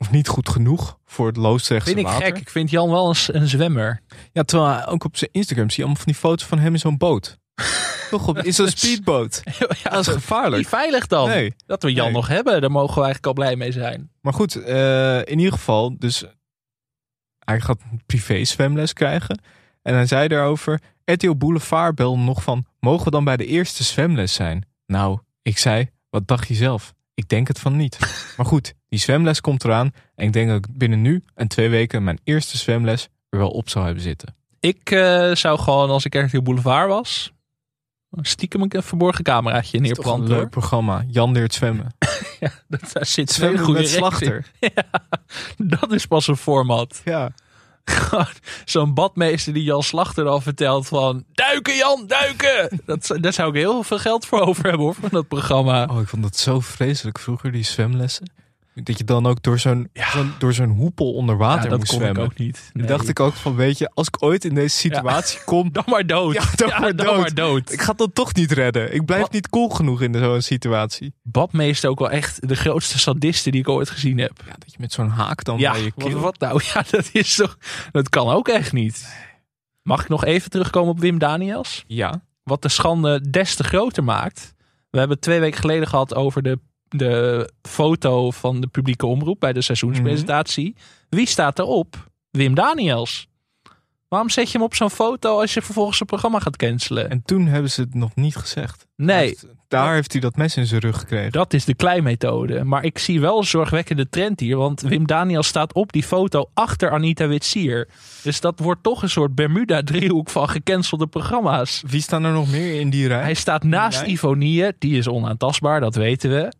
Of niet goed genoeg voor het Loosdrechtse Vind ik water. gek. Ik vind Jan wel een, s- een zwemmer. Ja, terwijl ook op zijn Instagram zie je allemaal van die foto's van hem in zo'n boot. Toch op, in zo'n speedboot. ja, Dat is gevaarlijk. Niet veilig dan. Nee. Dat we Jan Nee. nog hebben, daar mogen we eigenlijk al blij mee zijn. Maar goed, eh, in ieder geval, dus hij gaat een privé zwemles krijgen. En hij zei daarover, RTL Boulevard belde nog van, mogen we dan bij de eerste zwemles zijn? Nou, ik zei, wat dacht je zelf? Ik denk het van niet. maar goed, die zwemles komt eraan. En ik denk dat ik binnen nu en twee weken mijn eerste zwemles er wel op zou hebben zitten. Ik eh, zou gewoon, als ik op boulevard was, stiekem een verborgen cameraatje Toch een neerplanten. leuk hoor. programma. Jan leert zwemmen. Ja, dat, daar zit Zwemmen goede met slachter. Dat is pas een format. Ja. Zo'n badmeester die Jan Slachter al vertelt van... Duiken Jan, duiken! Dat, daar zou ik heel veel geld voor over hebben hoor, van dat programma. Oh, ik vond dat zo vreselijk vroeger, die zwemlessen. Dat je dan ook door zo'n door zo'n hoepel onder water ja, dat moest kon zwemmen. ik ook niet. Nee. dacht ik ook van, weet je, als ik ooit in deze situatie kom, Dan maar dood. Ja, dan maar dan dood. maar dood. ik ga dan toch niet redden. Ik blijf niet cool genoeg in zo'n situatie. Badmeester ook wel echt de grootste sadisten die ik ooit gezien heb. Ja, dat je met zo'n haak dan Ja, bij je wat, keel... wat nou? Ja, dat is toch... Dat kan ook echt niet. Mag ik nog even terugkomen op Wim Daniels? Ja, Wat de schande des te groter maakt. We hebben twee weken geleden gehad over de, de foto van de publieke omroep bij de seizoenspresentatie. Wie staat erop? Wim Daniels. Waarom zet je hem op zo'n foto als je vervolgens een programma gaat cancelen? en toen hebben ze het nog niet gezegd. Nee, daar heeft hij dat mes in zijn rug gekregen. dat is de kleimethode. Maar ik zie wel een zorgwekkende trend hier. Want Wim Daniels staat op die foto achter Anita Witsier. Dus dat wordt toch een soort Bermuda-driehoek van gecancelde programma's. Wie staan er nog meer in die rij? Hij staat naast. Ivonie, die is onaantastbaar, dat weten we.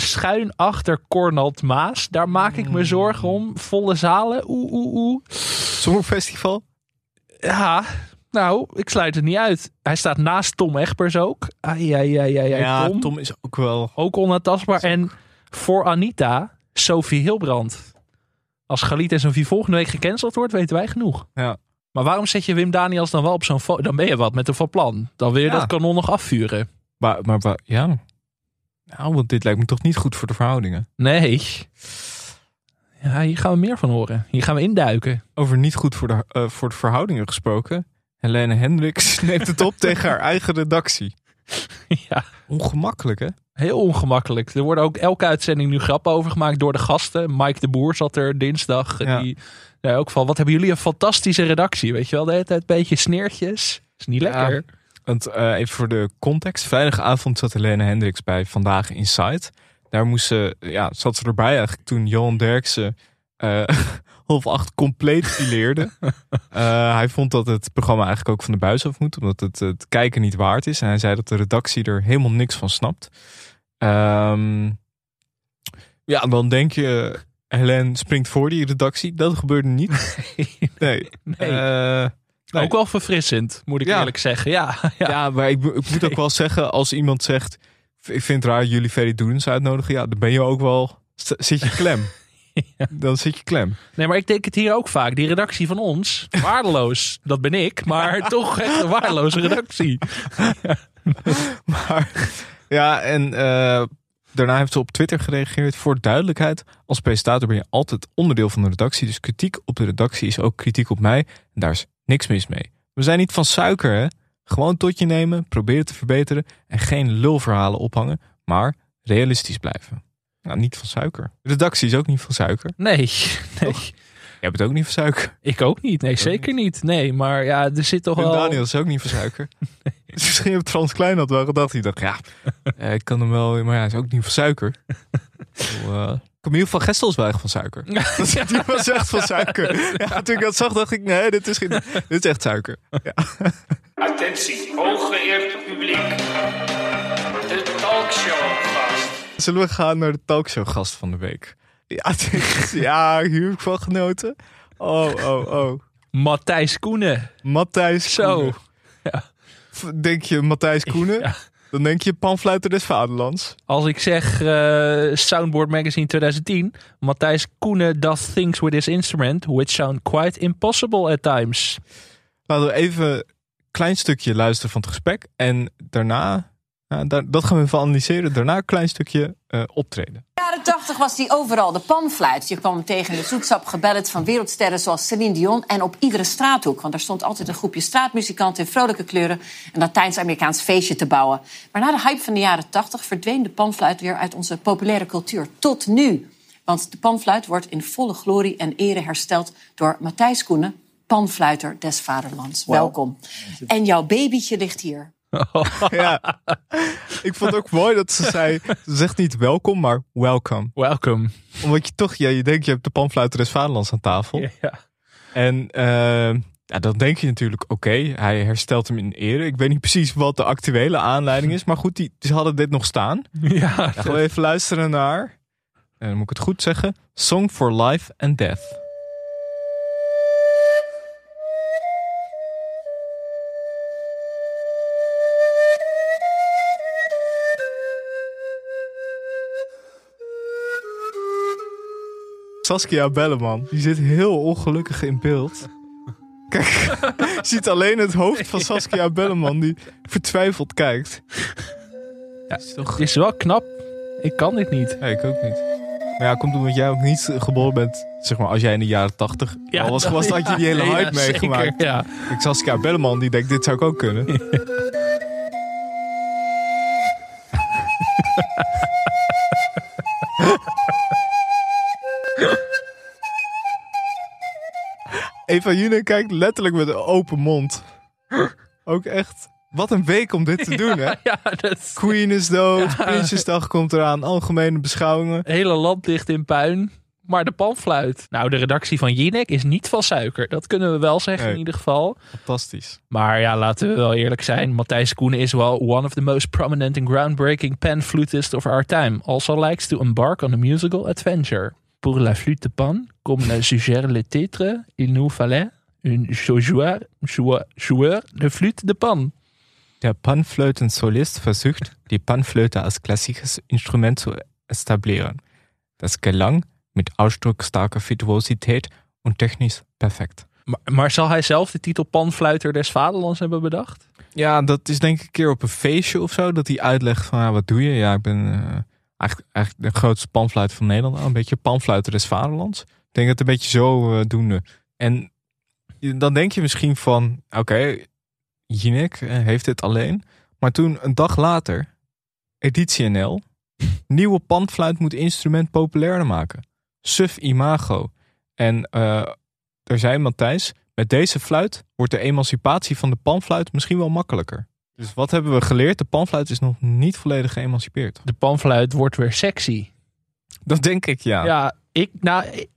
Schuin achter Cornald Maas, daar maak ik me zorgen om. Volle zalen, oeh, oeh, oeh. Songfestival? Ja, nou, ik sluit het niet uit. Hij staat naast Tom Egbers ook. Ai, ai, ai, ai, ai, Ja, Tom. Tom is ook wel... Ook onaantastbaar. En voor Anita, Sophie Hilbrand. Als Galit en Sophie volgende week gecanceld wordt, weten wij genoeg. Ja. Maar waarom zet je Wim Daniels dan wel op zo'n foto? Dan ben je wat met een van plan. Dan wil je Ja. dat kanon nog afvuren. Maar, maar, maar ja... Nou, want dit lijkt me toch niet goed voor de verhoudingen. Nee. Ja, hier gaan we meer van horen. Hier gaan we induiken. Over niet goed voor de, eh, voor de verhoudingen gesproken. Helene Hendricks neemt het op tegen haar eigen redactie. ja, Ongemakkelijk, hè? heel ongemakkelijk. Er worden ook elke uitzending nu grappen over gemaakt door de gasten. Mike de Boer zat er dinsdag. Ja. Die ook van, wat hebben jullie een fantastische redactie. Weet je wel, de hele tijd een beetje sneertjes. Is niet Ja. Want eh, even voor de context. Vrijdagavond zat Helene Hendricks bij Vandaag Inside. Daar moest ze, ja, zat ze erbij eigenlijk toen Johan Derksen eh half acht compleet fileerde. Eh, hij vond dat het programma eigenlijk ook van de buis af moet. Omdat het het kijken niet waard is. En hij zei dat de redactie er helemaal niks van snapt. Ehm, ja, dan denk je... Helene springt voor die redactie. Dat gebeurde niet. Nee. Nee. Eh, nee. Ook wel verfrissend, moet ik Ja. eerlijk zeggen. Ja, ja. Ja, maar ik, ik moet ook wel zeggen, als iemand zegt, ik vind het raar jullie Ferry Doedens uitnodigen, ja, dan ben je ook wel, zit je klem. Dan zit je klem. Nee, maar ik denk het hier ook vaak. Die redactie van ons, waardeloos. Dat ben ik, maar toch echt een waardeloze redactie. Maar ja, en eh, daarna heeft ze op Twitter gereageerd. Voor duidelijkheid, als presentator ben je altijd onderdeel van de redactie. Dus kritiek op de redactie is ook kritiek op mij. En daar is niks mis mee. We zijn niet van suiker, hè? Gewoon tot je nemen, proberen te verbeteren en geen lulverhalen ophangen, maar realistisch blijven. Nou, niet van suiker. De redactie is ook niet van suiker. Nee, nee. Je hebt het ook niet van suiker. Ik ook niet. Nee, zeker niet. Nee, maar ja, er zit toch En wel... Daniel is ook niet van suiker. Dus misschien heeft Frans Klein dat wel gedacht. Die dacht, ja, eh, ik kan hem wel, maar ja, hij is ook niet van suiker. Zo, Camille van Gestel is wel echt van suiker. Die was echt van suiker. Ja, toen ik dat zag, dacht ik, nee, dit is, geen, dit is echt suiker. Ja. Attentie, hooggeëerd publiek. De talkshow gast. Zullen we gaan naar de talkshow gast van de week? Ja, is- ja hier heb ik van genoten. Oh, oh, oh. Matthijs Koenen. Matthijs Zo. Koenen. Denk je Matthijs Koenen? Ja. Dan denk je panfluiter des vaderlands. Als ik zeg eh, Soundboard Magazine 2010. Matthijs Koenen does things with his instrument which sound quite impossible at times. Laten we even klein stukje luisteren van het gesprek. En daarna, daar- dat gaan we even analyseren. Daarna een klein stukje eh, optreden. In de jaren 80 was die overal, de panfluit. Je kwam hem tegen in de zoetsappige ballet van wereldsterren zoals Celine Dion... en op iedere straathoek, want daar stond altijd een groepje straatmuzikanten... in vrolijke kleuren een Latijns-Amerikaans feestje te bouwen. Maar na de hype van de jaren 80 verdween de panfluit weer uit onze populaire cultuur. Tot nu. Want de panfluit wordt in volle glorie en ere hersteld door Matthijs Koenen... panfluiter des vaderlands. Welkom. En jouw babytje ligt hier. Ja. Ik vond het ook mooi dat ze zei, ze zegt niet welkom, maar welcome. Welcome. Omdat je toch, ja, je denkt je hebt de panfluiter des vaderlands aan tafel. Ja. En eh, ja, dan denk je natuurlijk, oké, hij herstelt hem in ere. Ik weet niet precies wat de actuele aanleiding is. Maar goed, die, ze hadden dit nog staan. Ja, Dan gaan we even luisteren naar, en dan moet ik het goed zeggen, Song for Life and Death. Saskia Belleman, die zit heel ongelukkig in beeld. Kijk, je ziet alleen het hoofd van Saskia Belleman die vertwijfeld kijkt. Ja, is toch... Het is wel knap. Ik kan dit niet. Nee, ik ook niet. Maar ja, komt omdat jij ook niet geboren bent, zeg maar, als jij in de jaren tachtig al was geweest, had je die hele nee, hype ja, meegemaakt. Zeker, ja. Ik Saskia Belleman, die denkt, dit zou ik ook kunnen. Eva June kijkt letterlijk met een open mond. Ook echt. Wat een week om dit te doen, hè? Ja, dat Queen is dood, Prinsjesdag komt eraan, algemene beschouwingen. hele land ligt in puin. Maar de panfluit. Nou, de redactie van Jinek is niet van suiker. Dat kunnen we wel zeggen Nee. in ieder geval. Fantastisch. Maar ja, laten we wel eerlijk zijn. Matthijs Koenen is wel one of the most prominent and groundbreaking pan flutists of our time. Also likes to embark on a musical adventure. Pour la flûte de pan, comme le suggère le titre, il nous fallait un joueur, joueur, joueur de flûte de pan. Der Panflöten-Solist versucht, die Panflöte als klassisches Instrument zu etablieren. Das gelang mit ausdrucksstarker Virtuosität und technisch perfect. Maar, maar zal hij zelf de titel panfluiter des vaderlands hebben bedacht? Ja, dat is denk ik een keer op een feestje of zo, dat hij uitlegt van, ja, wat doe je? Ja, ik ben eh, eigenlijk, eigenlijk de grootste panfluiter van Nederland. Nou, Een beetje panfluiter des vaderlands. Ik denk dat het een beetje zo doende. En dan denk je misschien van, oké, Jinek eh, heeft dit alleen. Maar toen een dag later, editie NL, nieuwe panfluit moet instrument populairder maken. Suf imago. En eh er zei Matthijs, met deze fluit wordt de emancipatie van de panfluit misschien wel makkelijker. Dus wat hebben we geleerd? De panfluit is nog niet volledig geëmancipeerd. De panfluit wordt weer sexy. Dat denk ik, ja. Ja, ik, nou, ik,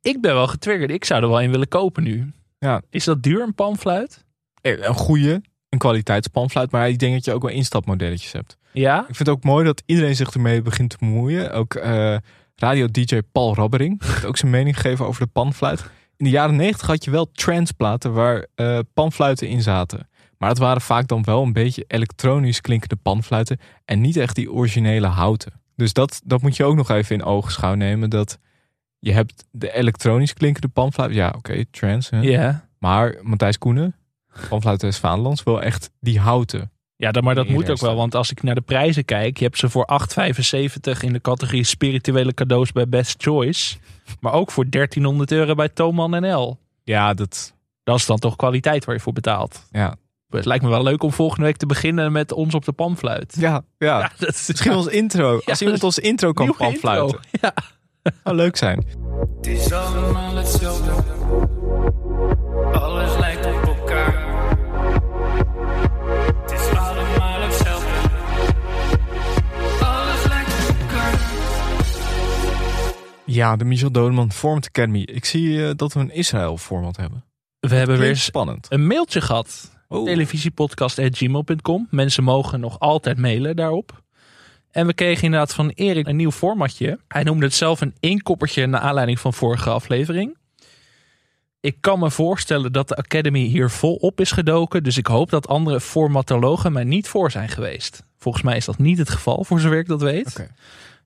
ik ben wel getriggerd. Ik zou er wel een willen kopen nu. Ja. Is dat duur, een panfluit? Eh, Een goede, een kwaliteitspanfluit. Maar ik denk dat je ook wel instapmodelletjes hebt. Ja? Ik vind het ook mooi dat iedereen zich ermee begint te bemoeien. Ook eh, radio-dj Paul Rabbering heeft ook zijn mening gegeven over de panfluit. In de jaren negentig had je wel transplaten waar eh, panfluiten in zaten. Maar het waren vaak dan wel een beetje elektronisch klinkende panfluiten. En niet echt die originele houten. Dus dat, dat moet je ook nog even in ogenschouw nemen. Dat je hebt de elektronisch klinkende panfluit. Ja, oké, trans. Hè? Ja. Maar Matthijs Koenen, panfluit des Vaderlands, wil echt die houten. Ja, dan, maar dat moet ook wel. Want als ik naar de prijzen kijk, je hebt ze voor 8,75 in de categorie spirituele cadeaus bij Best Choice. Maar ook voor 1300 euro bij Thoman NL. Ja, dat... Dat is dan toch kwaliteit waar je voor betaalt. Ja, Het lijkt me wel leuk om volgende week te beginnen met ons op de panfluit. ja, ja. Ja, dat is Misschien als intro. Als iemand ons intro kan panfluiten. intro. Ja. Zou leuk zijn. Het is allemaal hetzelfde. Alles lijkt op elkaar. Het is allemaal hetzelfde. Alles lijkt op elkaar. Ja, de Michel Dodeman Format Academy. Ik zie eh, dat we een Israël format hebben. We hebben weer spannend. een mailtje gehad. Oh. Televisiepodcast.gmail.com. Mensen mogen nog altijd mailen daarop. En we kregen inderdaad van Erik een nieuw formatje. Hij noemde het zelf een inkoppertje naar aanleiding van vorige aflevering. Ik kan me voorstellen dat de Academy hier volop is gedoken. Dus ik hoop dat andere formatologen mij niet voor zijn geweest. Volgens mij is dat niet het geval, voor zover ik dat weet.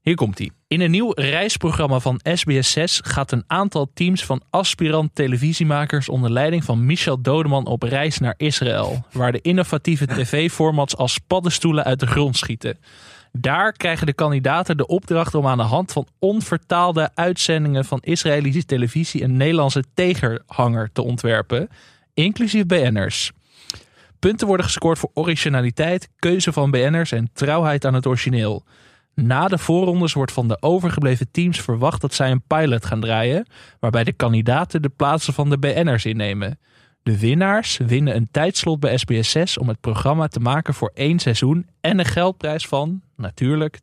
Hier komt hij. In een nieuw reisprogramma van SBS6 gaat een aantal teams van aspirant televisiemakers onder leiding van Michel Dodeman op reis naar Israël, waar de innovatieve tv-formats als paddenstoelen uit de grond schieten. Daar krijgen de kandidaten de opdracht om aan de hand van onvertaalde uitzendingen van Israëlische televisie een Nederlandse tegenhanger te ontwerpen, inclusief BN'ers. Punten worden gescoord voor originaliteit, keuze van BN'ers en trouwheid aan het origineel. Na de voorrondes wordt van de overgebleven teams verwacht dat zij een pilot gaan draaien, waarbij de kandidaten de plaatsen van de BN'ers innemen. De winnaars winnen een tijdslot bij SBS6 om het programma te maken voor één seizoen en een geldprijs van, natuurlijk,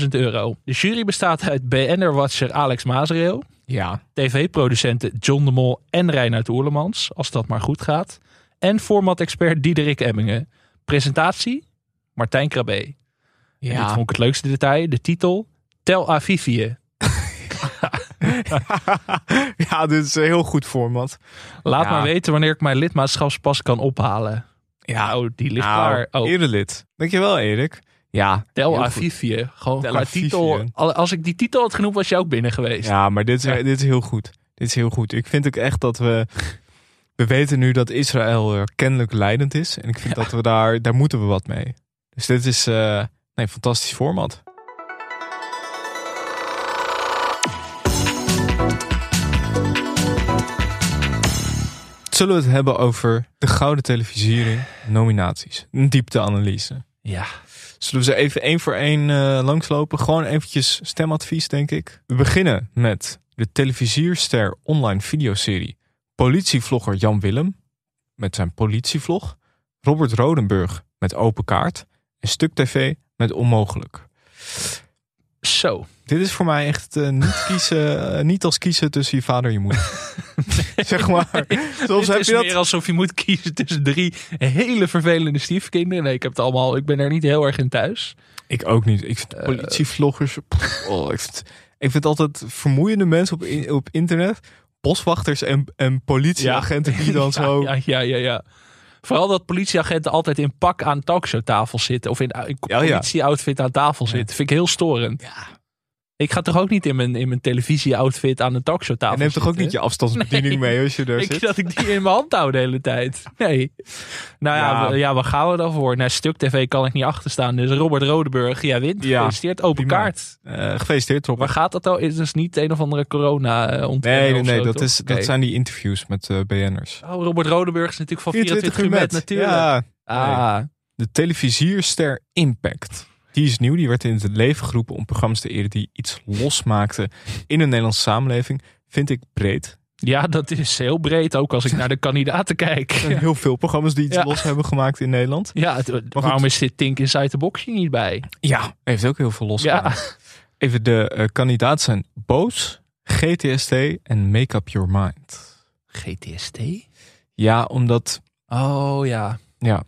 10.000 euro. De jury bestaat uit BN'er-watcher Alex Mazereel, Ja. tv-producenten John de Mol en Reinhard Oerlemans, als dat maar goed gaat, en format-expert Diederik Emmingen. Presentatie Martijn Krabbe. En dit vond ik het leukste detail. De titel Tel Avivië. ja, dit is een heel goed format. Laat Ja. maar weten wanneer ik mijn lidmaatschapspas kan ophalen. Ja, Oh, die ligt nou, klaar. Oh, erelid. Dankjewel, Erik. Ja, Tel. Avivië. Gewoon Tel titel. Al- Als ik die titel had genoemd, was je ook binnen geweest. Ja, maar dit is, Ja. dit is heel goed. Dit is heel goed. Ik vind ook echt dat we... We weten nu dat Israël eh, kennelijk leidend is. En ik vind dat we daar... Daar moeten we wat mee. Dus dit is... eh nee, fantastisch format. Zullen we het hebben over de Gouden Televisiering nominaties? Een diepteanalyse. Ja. Zullen we ze even één voor één eh, langslopen? Gewoon eventjes stemadvies, denk ik. We beginnen met de televisierster online videoserie Politievlogger Jan Willem met zijn politievlog. Robert Rodenburg met Open Kaart. En Stuk TV met Onmogelijk. Zo. Dit is voor mij echt eh, niet, kiezen, eh, niet als kiezen tussen je vader en je moeder. zeg maar. Soms Het heb is je dat... meer alsof je moet kiezen tussen drie hele vervelende stiefkinderen. Nee, ik heb het allemaal. Ik ben er niet heel erg in thuis. Ik ook niet. Ik vind Eh, politievloggers. oh, ik, vind, ik vind altijd vermoeiende mensen op, in- op internet. Boswachters en, en politieagenten die dan Ja, zo. Ja, ja, ja, ja. Vooral dat politieagenten altijd in pak aan talkshowtafel zitten. Of in, in Ja, ja. politie-outfit aan tafel zitten. Vind ik heel storend. Ik ga toch ook niet in mijn, in mijn televisie-outfit aan een talkshowtafel En neemt toch ook niet je afstandsbediening Nee. mee als je daar Ik zit? dat ik die in mijn hand hou de hele tijd. Nee. Nou ja, Ja. waar gaan we dan voor? Naar Stuk TV kan ik niet achterstaan. Dus Robert Rodeburg, ja wint. Ja, Gefeliciteerd, open prima. kaart. Eh, gefeliciteerd, Robert. Waar gaat dat dan? Is dus niet een of andere corona eh, ontkenning Nee, nee, nee. zo, Dat, is, dat zijn die interviews met eh, BN'ers. Oh, Robert Rodeburg is natuurlijk van 24, uur met, natuurlijk. Ja, Ah, de televisierster Impact. Die is nieuw. Die werd in het leven geroepen om programma's te eren die iets losmaakten in de Nederlandse samenleving. Vind ik breed. ja, dat is heel breed. Ook als ik naar de kandidaten kijk. Er zijn heel veel programma's die iets Ja. los hebben gemaakt in Nederland. Ja, het- waarom is dit Tink Inside the Box hier niet bij? Ja, heeft ook heel veel los Ja. Even de eh, kandidaten zijn Boos, GTST en Make Up Your Mind. GTST? Ja, omdat... Oh ja. Ja,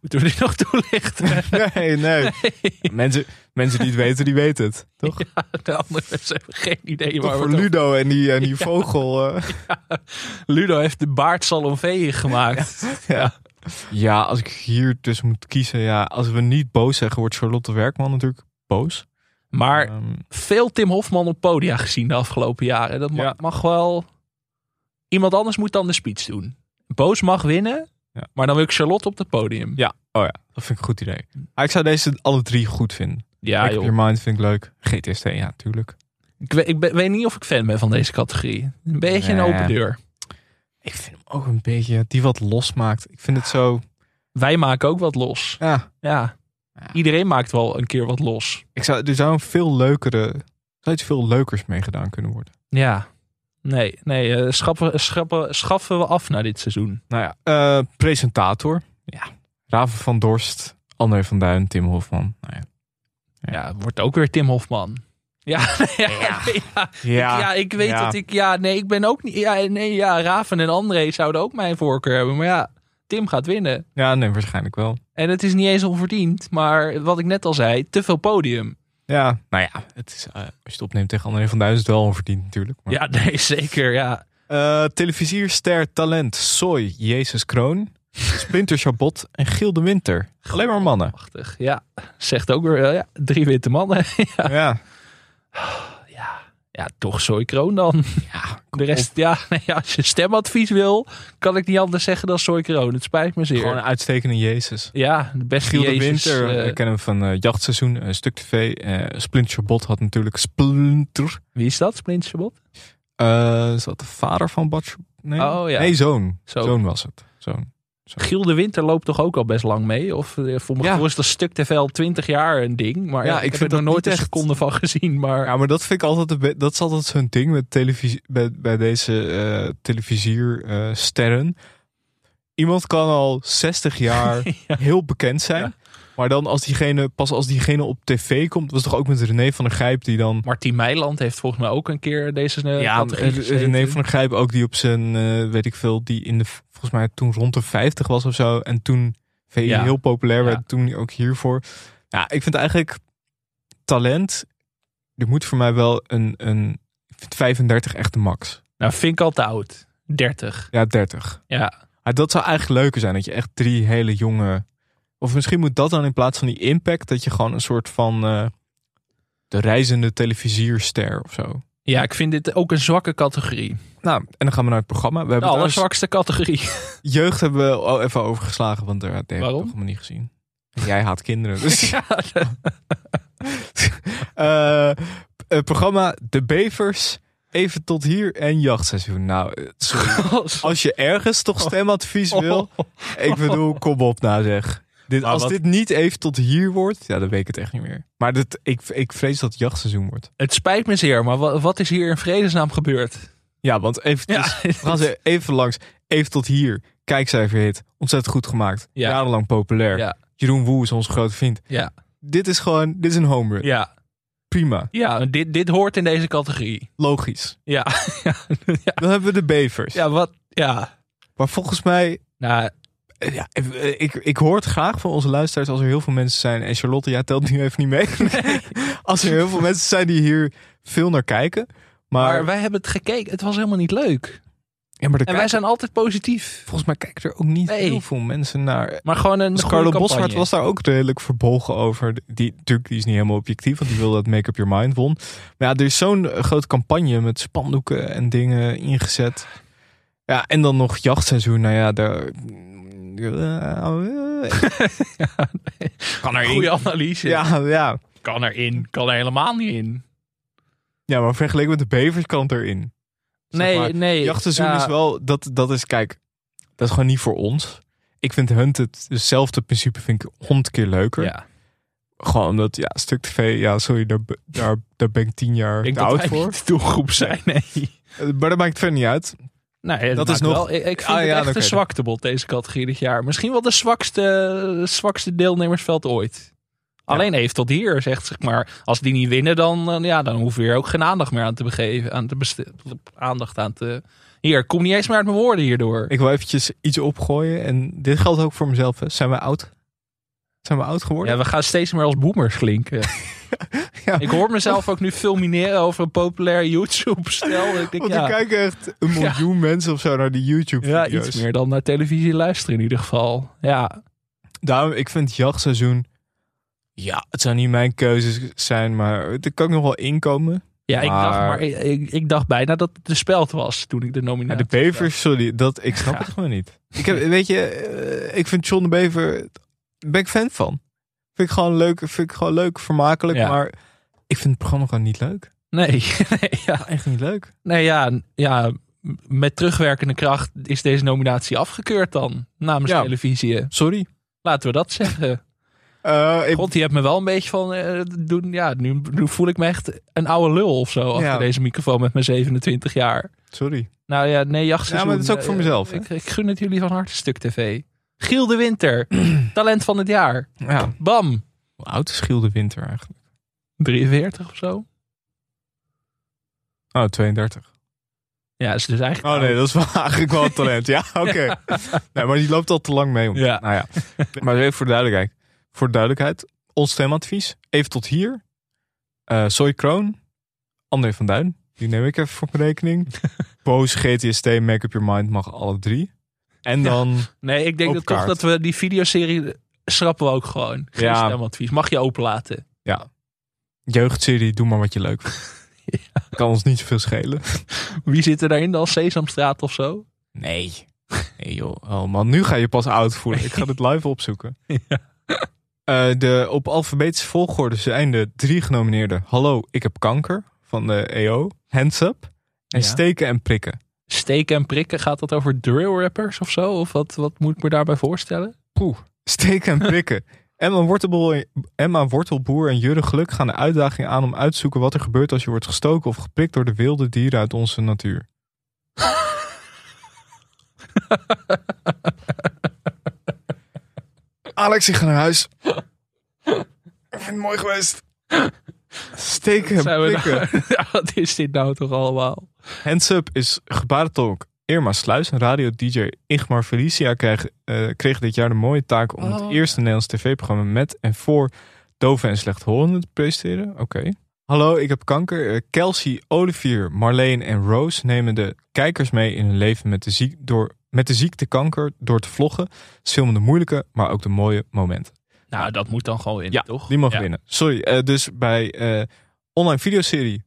Moeten we dit nog toelichten? nee, nee. Mensen, mensen die het weten, die weten het. Toch? De andere mensen hebben geen idee Toch waar voor Ludo en die, en die vogel. eh. Ludo heeft de baard Salonvee gemaakt. Ja. ja, als ik hier dus moet kiezen. Ja, als we niet boos zeggen, wordt Charlotte Werkman natuurlijk boos. Maar Ehm, veel Tim Hofman op podia gezien de afgelopen jaren. Dat mag, Ja. mag wel... Iemand anders moet dan de speech doen. Boos mag winnen, Ja. maar dan wil ik Charlotte op het podium. ja, oh ja, dat vind ik een goed idee. Maar ik zou deze alle drie goed vinden. Ja, joh. Your Mind vind ik leuk. GTST, ja, natuurlijk. Ik, weet, ik ben- weet niet of ik fan ben van deze categorie. Een beetje Nee. een open deur. Ik vind hem ook een beetje, die wat losmaakt. Ik vind het zo, Wij maken ook wat los. ja. Ja. Ja. Iedereen maakt wel een keer wat los. Ik zou, er zou een veel leukere, er zou iets veel leukers mee gedaan kunnen worden. Ja. Nee, nee eh, schaffen, schaffen, schaffen we af na dit seizoen. Nou ja, eh, presentator. Ja, Raven van Dorst, André van Duin, Tim Hofman. Nou ja. Ja, wordt ook weer Tim Hofman. Ja, ja, ja. ja. Ja, ik weet dat ik. Ja, nee, ik ben ook niet. Ja, nee, ja, Raven en André zouden ook mijn voorkeur hebben. Maar ja, Tim gaat winnen. Ja, nee, waarschijnlijk wel. En het is niet eens onverdiend. Maar wat ik net al zei, te veel podium. Ja, nou ja, het is, eh, als je het opneemt tegen André van het wel onverdiend natuurlijk. Maar. Ja, nee, zeker. Ja. Eh, televisierster talent Soy, Jezus Kroon, Splinter Chabot en Giel de Winter. Alleen maar mannen. Prachtig. Ja, zegt ook weer. Ja, drie witte mannen. ja. Ja. Ja, toch Soy Kroon dan. Ja, de rest, ja, nee, als je stemadvies wil, kan ik niet anders zeggen dan Soy Kroon. Het spijt me zeer. Gewoon een uitstekende Jezus. ja, de beste Giel de Winter, eh, ik ken hem van eh, Jachtseizoen, eh, Stuk TV. eh Splinter Bot had natuurlijk Splinter. wie is dat, Splinter Chabot? Eh, is dat de vader van Bart? Nee, Oh, ja. nee zoon. Zoon. zoon. was het. Zoon. Giel de Winter loopt toch ook al best lang mee? Of eh, voor mijn Ja. gevoel is dat stuk TV al 20 jaar een ding. Maar Ja, ja, ik ik, heb vind er nooit niet een echt- seconde van gezien. Maar Ja, maar dat vind ik altijd, een be- dat is altijd zo'n ding met televisie, bij, bij deze eh televisiersterren. Iemand kan al 60 jaar heel bekend zijn. Maar dan als diegene, pas als diegene op tv komt, was toch ook met René van der Grijp die dan Martien Meiland heeft volgens mij ook een keer deze eh, Ja. René van der Grijp ook die op zijn, eh, weet ik veel, die in de, volgens mij toen rond de 50 was of zo. En toen VI Ja. heel populair werd, Ja. toen ook hiervoor. Ja, ik vind eigenlijk talent, er moet voor mij wel een, een ik vind 35 echt de max. Nou, vind ik al te oud. 30. Ja, 30. Ja, Maar dat zou eigenlijk leuker zijn, dat je echt drie hele jonge... Of misschien moet dat dan in plaats van die impact, dat je gewoon een soort van eh, de reizende televisierster of zo. ja, ik vind dit ook een zwakke categorie. Nou, en dan gaan we naar het programma. We De hebben trouwens- allerzwakste categorie. Jeugd hebben we al even overgeslagen, want daar heb ik Waarom? nog helemaal niet gezien. Jij haat kinderen. Dus. ja, Eh, het programma De Bevers, even tot hier en jachtseizoen. Nou, eh, sorry. Als je ergens toch stemadvies wil, ik bedoel, kom op nou zeg. Dit, als wat- dit niet even tot hier wordt, ja, dan weet ik het echt niet meer. Maar dit, ik, ik vrees dat het jachtseizoen wordt. Het spijt me zeer, maar wa- wat is hier in vredesnaam gebeurd? Ja, want even, Ja. gaan ze even langs. Even tot hier. Kijkcijferhit. Ontzettend goed gemaakt. Ja. Jarenlang populair. Ja. Jeroen Woe is onze grote vriend. Ja, Dit is gewoon, dit is een home run. ja, Prima. ja dit, dit hoort in deze categorie. Logisch. Ja, ja, Dan hebben we de bevers. ja wat? Ja, Maar volgens mij, nou, ja, eh, ik, ik hoor het graag van onze luisteraars als er heel veel mensen zijn. En Charlotte, jij telt nu even niet mee. als er heel veel mensen zijn die hier veel naar kijken. Maar, maar wij hebben het gekeken. Het was helemaal niet leuk. ja, maar En wij zijn altijd positief. volgens mij kijken er ook niet Nee. heel veel mensen naar. Maar gewoon een Dus Carlo. Boshart was daar ook redelijk verbolgen over. Die, natuurlijk, die is niet helemaal objectief, want die wil dat Make Up Your Mind won. Maar ja, er is zo'n eh, grote campagne met spandoeken en dingen ingezet. Ja, en dan nog jachtseizoen. Nou ja, daar... kan Goede analyse. Ja, ja. Kan erin, kan er helemaal niet in. ja, maar vergeleken met de bevers kan het erin. Zeg Nee, maar, nee. Jachtseizoen ja, is wel, dat, dat is, kijk, dat is gewoon niet voor ons. Ik vind Hunted, hetzelfde principe vind ik honderd keer leuker. Ja. Gewoon omdat, ja, stuk tv, ja, sorry, daar, daar, daar ben ik tien jaar Ik denk te dat oud wij voor. niet de doelgroep zijn, nee. Eh, Maar dat maakt het verder niet uit. Nee, Dat is nog- Wel, ik, ik vind Ah, het echt dan. zwaktebod deze categorie dit jaar. Misschien wel de zwakste, zwakste deelnemersveld ooit. Alleen even tot hier, zegt zeg maar. Als die niet winnen, dan, eh, ja, dan hoeven we hier ook geen aandacht meer aan te begeven. Aan te beste- aandacht aan te. Hier, kom niet eens meer uit mijn woorden hierdoor. Ik wil eventjes iets opgooien. En dit geldt ook voor mezelf. Hè. Zijn we oud? Zijn we oud geworden? Ja, we gaan steeds meer als boomers klinken. Ja. Ik hoor mezelf ook nu fulmineren over een populair YouTube-stel. Ik denk, Want er ja, kijken echt een miljoen mensen of zo naar die ja, YouTube-video's. iets meer dan naar televisie luisteren in ieder geval. Ja, Daarom, ik vind jachtseizoen... Ja, het zou niet mijn keuzes zijn, maar er kan ik nog wel inkomen. ja ik, dacht, Maar- ik, dacht bijna dat het de speld was toen ik de Ja, nominatie de Bevers, sorry, dat, ik snap Ja. het gewoon niet. Ik heb, weet je, eh, ik vind John de Bever, ben ik fan van. Vind ik gewoon leuk, vind ik gewoon leuk, vermakelijk, Ja. maar ik vind het programma gewoon niet leuk. Nee, nee, ja. Echt niet leuk. nee ja, ja, met terugwerkende kracht is deze nominatie afgekeurd dan namens Ja. televisie. Sorry. Laten we dat zeggen. Eh, ik, God, die hebt me wel een beetje van eh, doen. Ja, nu, nu voel ik me echt een oude lul of zo achter Ja. deze microfoon met mijn 27 jaar. sorry. Nou ja, nee, jachtseizoen. Ja, maar dat is ook voor eh, mezelf? Ik, ik gun het jullie van harte stuk tv. Giel de Winter, talent van het jaar. Ja, Bam, hoe oud is Giel de Winter eigenlijk? 43 of zo. Oh, 32. Ja, is dus eigenlijk. Oh nee, dat is wel eigenlijk wel een talent. Ja, oké. Nee, maar die loopt al te lang mee. Om. Ja. Nou ja. Maar even voor de duidelijkheid. Voor de duidelijkheid. Ons stemadvies. Even tot hier. Eh Soy Kroon. André van Duin. Die neem ik even voor mijn rekening. Boos, GTST, Make Up Your Mind mag alle drie. En dan... Nee, ik denk dat toch dat we die videoserie schrappen we ook gewoon. Geen Ja. stemadvies. Mag je openlaten. Ja. Jeugdserie, doe maar wat je leuk vindt. Kan ons niet zoveel schelen. Wie zit er daarin dan? Sesamstraat of zo? Nee. Nee joh. Oh man, nu ga je pas oud voelen. Ik ga dit live opzoeken. Eh, de, op alfabetische volgorde zijn de drie genomineerden. Hallo, ik heb kanker van de EO. Hands up. En Ja. steken en prikken. Steken en prikken, gaat dat over drill rappers of zo? Of wat, wat moet ik me daarbij voorstellen? Poeh. Steken en prikken. Emma Wortelboer, Emma Wortelboer en Jurre Geluk gaan de uitdaging aan om uit te zoeken wat er gebeurt als je wordt gestoken of geprikt door de wilde dieren uit onze natuur. Alex, ik ga naar huis. Ik vind het mooi geweest. Steken en prikken. nou- wat is dit nou toch allemaal? Hands Up is gebarentolk Irma Sluis en radio-dj Igmar Felicia kreeg, eh, kreeg dit jaar de mooie taak om het Oh, eerste Nederlands tv-programma met en voor doven en slechthorenden te presenteren. Oké. Hallo, ik heb kanker. Eh, Kelsey, Olivier, Marleen en Rose nemen de kijkers mee in hun leven met de, ziek, door, met de ziekte kanker door te vloggen. Ze filmen de moeilijke, maar ook de mooie momenten. Nou, dat moet dan gewoon in, Ja, toch? die mogen Ja. winnen. Sorry, eh, dus bij eh, online videoserie,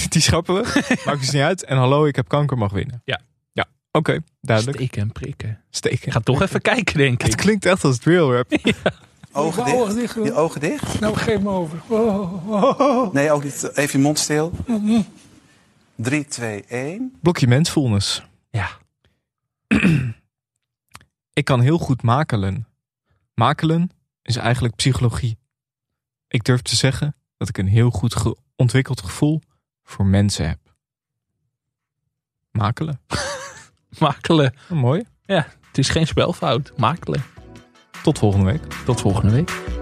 die schrappen we. Maakt dus niet uit. En hallo, ik heb kanker mag winnen. Ja. Ja, oké, duidelijk. Steken en prikken. Steken. Ik ga toch even kijken, denk Het ik. klinkt echt als drill rap. Ogen dicht. Je ogen dicht? Nou, geef me over. Oh, Nee, ook niet. Even je mond stil. 3, 2, 1. Blokje mensfulness. Ja. Ik kan heel goed makelen. Makelen is eigenlijk psychologie. Ik durf te zeggen dat ik een heel goed ge- ontwikkeld gevoel voor mensen heb. Makelen. Makelen. Oh, mooi. Ja, het is geen spelfout. Makelen. Tot volgende week. Tot volgende week.